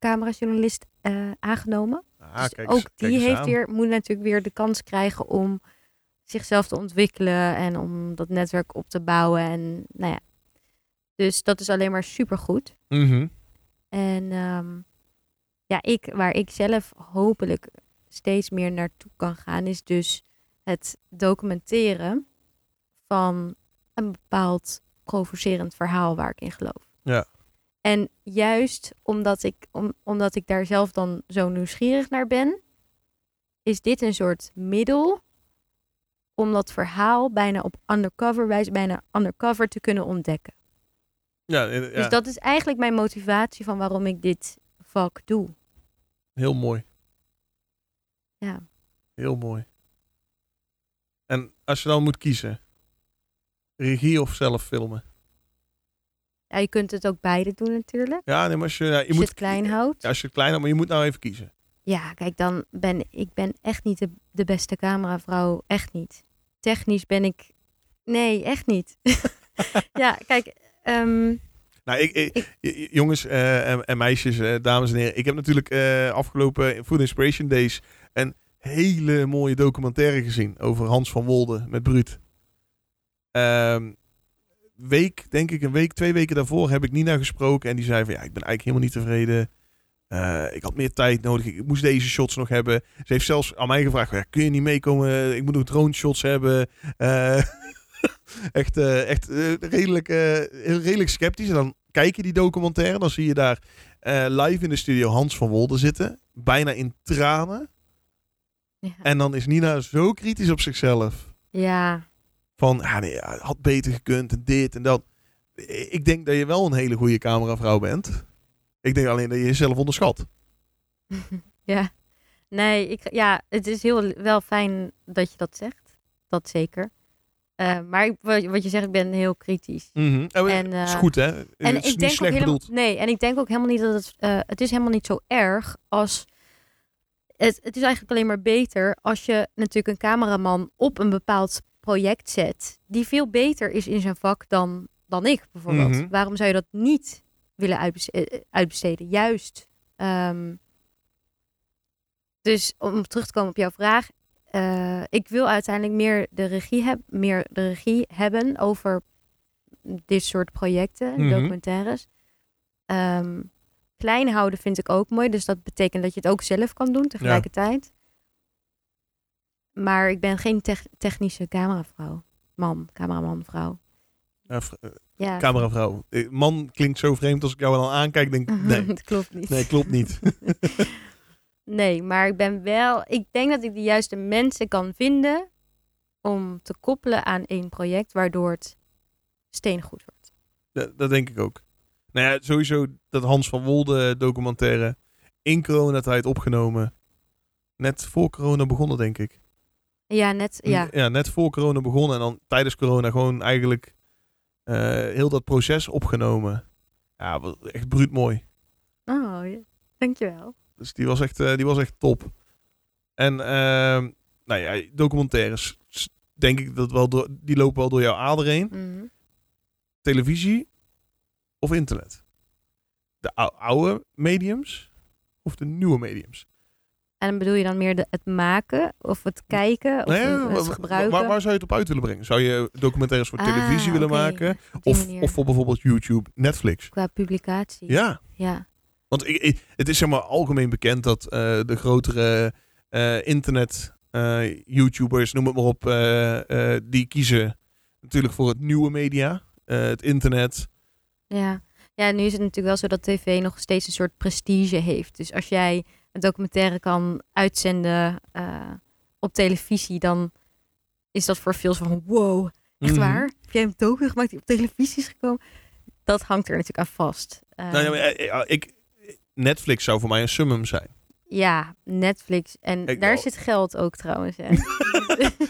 camerajournalist eh, aangenomen. Ah, Dus kijk ook die heeft aan. weer, moet natuurlijk weer de kans krijgen om zichzelf te ontwikkelen en om dat netwerk op te bouwen. En nou ja, dus dat is alleen maar supergoed. Mhm. En ehm, ja, ik, waar ik zelf hopelijk steeds meer naartoe kan gaan, is dus het documenteren van een bepaald provocerend verhaal waar ik in geloof. Ja. En juist omdat ik, om, omdat ik daar zelf dan zo nieuwsgierig naar ben, is dit een soort middel om dat verhaal bijna op undercover wijze, bijna undercover te kunnen ontdekken. Ja, ja, Dus dat is eigenlijk mijn motivatie van waarom ik dit vak doe. heel mooi. Ja. Heel mooi. En als je dan moet kiezen, regie of zelf filmen? Ja, je kunt het ook beide doen natuurlijk. Ja, nee, maar als je, ja, je Als je moet het klein houdt. Ja, als je het klein houdt, maar je moet nou even kiezen. Ja, kijk, dan ben ik ben echt niet de, de beste cameravrouw. Echt niet. Technisch ben ik... Nee, echt niet. ja, kijk... ehm, Nou, ik, ik- Ik- j- jongens eh, en, en meisjes, eh, dames en heren. Ik heb natuurlijk eh, afgelopen Food Inspiration Days een hele mooie documentaire gezien over Hans van Wolde met Bruut. Ehm, week, denk ik, een week, twee weken daarvoor heb ik Nina gesproken. En die zei van, ja, ik ben eigenlijk helemaal niet tevreden. Eh, ik had meer tijd nodig. Ik moest deze shots nog hebben. Ze heeft zelfs aan mij gevraagd, ja, kun je niet meekomen? Ik moet nog drone shots hebben. Eh, echt eh, echt redelijk, redelijk sceptisch. En dan kijk je die documentaire. Dan zie je daar live in de studio Hans van Wolde zitten. Bijna in tranen. ja. En dan is Nina zo kritisch op zichzelf. ja, Van, nee, had beter gekund en dit en dat. Ik denk dat je wel een hele goede cameravrouw bent. Ik denk alleen dat je jezelf onderschat. ja. Nee, ik, ja, het is heel wel fijn dat je dat zegt. Dat zeker. Eh, maar ik- wat je zegt, ik ben heel kritisch. Oh, En, is eh, goed, hè? En het is ik niet denk ook slecht helemaal, bedoeld. nee, en ik denk ook helemaal niet dat het, eh, het is helemaal niet zo erg als het, het is eigenlijk alleen maar beter als je natuurlijk een cameraman op een bepaald project zet die veel beter is in zijn vak dan, dan ik bijvoorbeeld. Mhm. Waarom zou je dat niet willen eh, uitbesteden? Juist. ehm, dus om terug te komen op jouw vraag, eh, ik wil uiteindelijk meer de regie, heb, meer de regie hebben over dit soort projecten, Mhm. documentaires. Ehm, klein houden vind ik ook mooi, dus dat betekent dat je het ook zelf kan doen tegelijkertijd. Maar ik ben geen tech- technische cameravrouw. Man, cameraman, vrouw. Ja, eh, Ja, cameravrouw. Eh, Man klinkt zo vreemd als ik jou dan aankijk. Denk nee, dat klopt niet. nee, klopt niet. Nee, maar ik ben wel. Ik denk dat ik de juiste mensen kan vinden om te koppelen aan één project, waardoor het steengoed wordt. Dat, dat denk ik ook. Nou ja, sowieso dat Hans van Wolde documentaire in coronatijd opgenomen. Net voor corona begonnen, denk ik. Ja, net. Ja, ja, net voor corona begonnen en dan tijdens corona gewoon eigenlijk eh, heel dat proces opgenomen. Ja, echt bruut mooi. Oh, ja. dankjewel. Dus die was echt, eh, die was echt top. En ehm, nou ja, documentaires, denk ik dat wel door, die lopen wel door jouw ader heen. Mhm. Televisie of internet? De ou- oude mediums of de nieuwe mediums? En dan bedoel je dan meer de, het maken of het kijken of het wa- wa- gebruiken? Waar, waar zou je het op uit willen brengen? Zou je documentaires voor Ah, televisie willen maken? Of, manier. of voor bijvoorbeeld YouTube, Netflix? Qua publicatie. Ja, Ja. want ik, ik- het is zeg maar algemeen bekend dat eh, de grotere eh, internet eh, YouTubers, noem het maar op, die kiezen natuurlijk voor het nieuwe media, het internet. Ja. ja, nu is het natuurlijk wel zo dat tv nog steeds een soort prestige heeft. Dus als jij een documentaire kan uitzenden eh, op televisie, dan is dat voor veel zo van wow, echt Mhm. waar? Heb jij een docu gemaakt die op televisie is gekomen? Dat hangt er natuurlijk aan vast. Eh, Nou ja, eh, eh, ik, Netflix zou voor mij een summum zijn. ja, Netflix. En Ik daar wel. zit geld ook trouwens. Hè?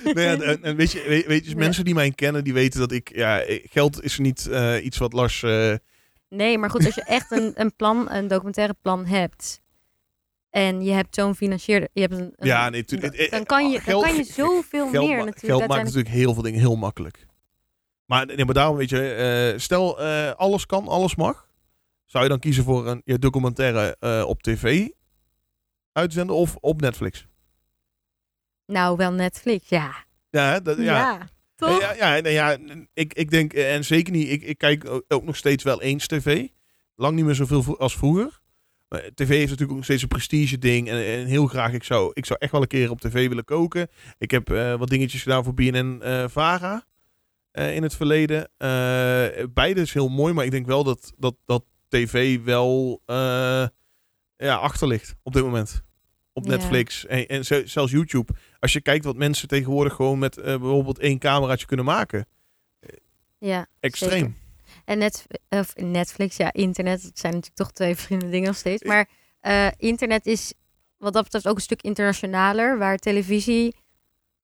Nou ja, en, en weet je, weet, weet je mensen die mij kennen, die weten dat ik, ja, geld is niet iets wat Lars, Nee, maar goed, als je echt een, een plan, een documentaire plan hebt. En je hebt zo'n financier, je hebt een, een- ja, nee, eh, eh, dan kan je, geld- dan kan je zoveel geld, meer natuurlijk. Geld maakt natuurlijk heel veel dingen heel makkelijk. Maar, nee, maar daarom weet je, eh, stel alles kan, alles mag. Zou je dan kiezen voor een je documentaire op tv uitzenden of op Netflix? Nou, wel Netflix, ja. Ja, dat, ja. Ja, toch? Ja, ja, nee, ja ik, ik denk, en zeker niet, ik, ik kijk ook- nog steeds wel eens tv. Lang niet meer zoveel als vroeger. Tv is natuurlijk ook nog steeds een prestige ding. En, en heel graag, ik zou, ik zou echt wel een keer op tv willen koken. Ik heb eh, wat dingetjes gedaan voor BNN eh Vara eh, in het verleden. Beide is heel mooi, maar ik denk wel dat, dat, dat tv wel ja, achter ligt op dit moment. Op. Netflix en, en zelfs YouTube. Als je kijkt wat mensen tegenwoordig gewoon met bijvoorbeeld één cameraatje kunnen maken. Ja, Extreem. Zeker. En net, of Netflix, ja, internet, dat zijn natuurlijk toch twee verschillende dingen nog steeds. Maar eh, internet is wat dat betreft ook een stuk internationaler, waar televisie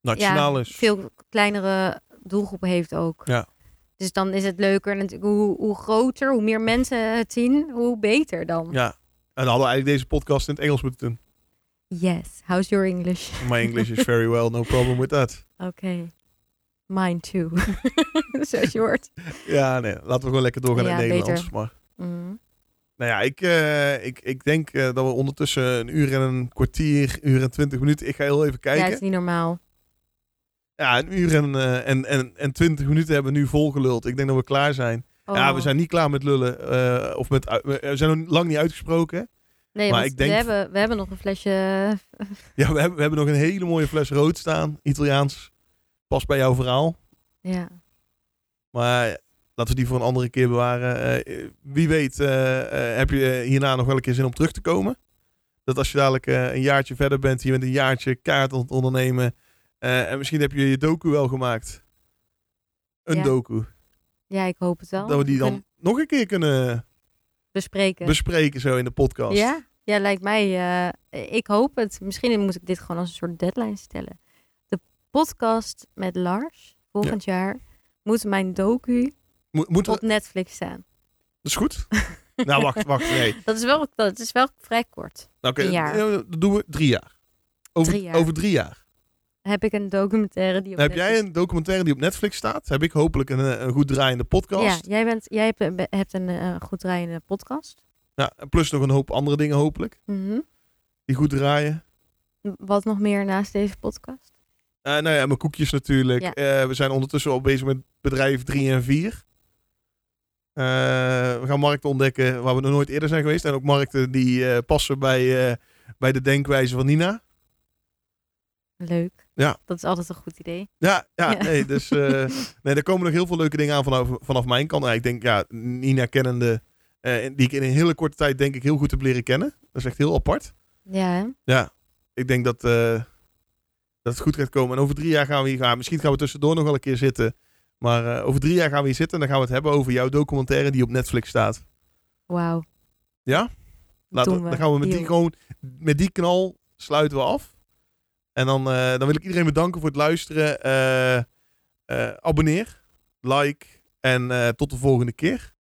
Nationaal ja, is. veel kleinere doelgroepen heeft ook. Ja. Dus dan is het leuker. Natuurlijk, hoe, hoe groter, hoe meer mensen het zien, hoe beter dan. Ja. En dan hadden we eigenlijk deze podcast in het Engels moeten doen. Yes, how's your English? My English is very well, no problem with that. Oké. Mine too. Zoals je hoort. Ja, nee, laten we gewoon lekker doorgaan in Ja, het Nederlands. beter. Maar, Mm. nou ja, ik, eh, ik, ik denk eh, dat we ondertussen een uur en een kwartier, uur en twintig minuten. Ik ga heel even Ja, kijken. het is niet normaal. Ja, een uur en, eh, en, en, en twintig minuten hebben we nu volgeluld. Ik denk dat we klaar zijn. Ja, we Oh. zijn niet klaar met lullen. of met, we zijn nog lang niet uitgesproken. Nee, maar ik denk- we, hebben, we hebben nog een flesje... Ja, we hebben, we hebben nog een hele mooie fles rood staan. Italiaans. Past bij jouw verhaal. Ja. Maar laten we die voor een andere keer bewaren. Eh, wie weet eh, eh, heb je hierna nog wel een keer zin om terug te komen. Dat als je dadelijk eh, een jaartje verder bent, je bent een jaartje kaart aan het ondernemen. eh, en misschien heb je je docu wel gemaakt. Een Ja. docu. ja, ik hoop het wel. Dat we die dan nog een keer kunnen bespreken. bespreken zo in de podcast. Ja? Ja, lijkt mij. eh, ik hoop het. Misschien moet ik dit gewoon als een soort deadline stellen. Podcast met Lars volgend jaar moet mijn docu Mo- moeten we- op Netflix staan. Dat is goed. nou, wacht, wacht. Nee. Dat is wel, dat is wel vrij kort. Nou, oké, Een ja, Dat doen we drie jaar. Over Drie jaar. Over drie jaar. Heb ik een documentaire die op heb jij Netflix- een documentaire die op Netflix staat. Heb ik hopelijk een, eh, een goed draaiende podcast. Ja, jij, bent, jij hebt, een- hebt een eh, goed draaiende podcast. Ja, plus nog een hoop andere dingen hopelijk. Mhm. Die goed draaien. Wat nog meer naast deze podcast? Eh nou ja, mijn koekjes natuurlijk. Ja. Eh, we zijn ondertussen al bezig met bedrijf 3 en 4. Eh, we gaan markten ontdekken waar we nog nooit eerder zijn geweest. En ook markten die passen bij, bij de denkwijze van Nina. Leuk. Ja. Dat is altijd een goed idee. Ja, ja, Ja. nee, dus nee, er komen nog heel veel leuke dingen aan vanaf, vanaf mijn kant. Nou, ik denk, ja, Nina kennende, eh, die ik in een hele korte tijd denk ik heel goed heb leren kennen. Dat is echt heel apart. Ja, hè? Ja, ik denk dat, dat het goed gaat komen. En over drie jaar gaan we hier gaan. Misschien gaan we tussendoor nog wel een keer zitten. Maar eh, over drie jaar gaan we hier zitten en dan gaan we het hebben over jouw documentaire die op Netflix staat. Wauw. Ja? Laten, we-. Dan gaan we met die gewoon, met die knal sluiten we af. En dan, eh, dan wil ik iedereen bedanken voor het luisteren. Eh, abonneer, like en tot de volgende keer.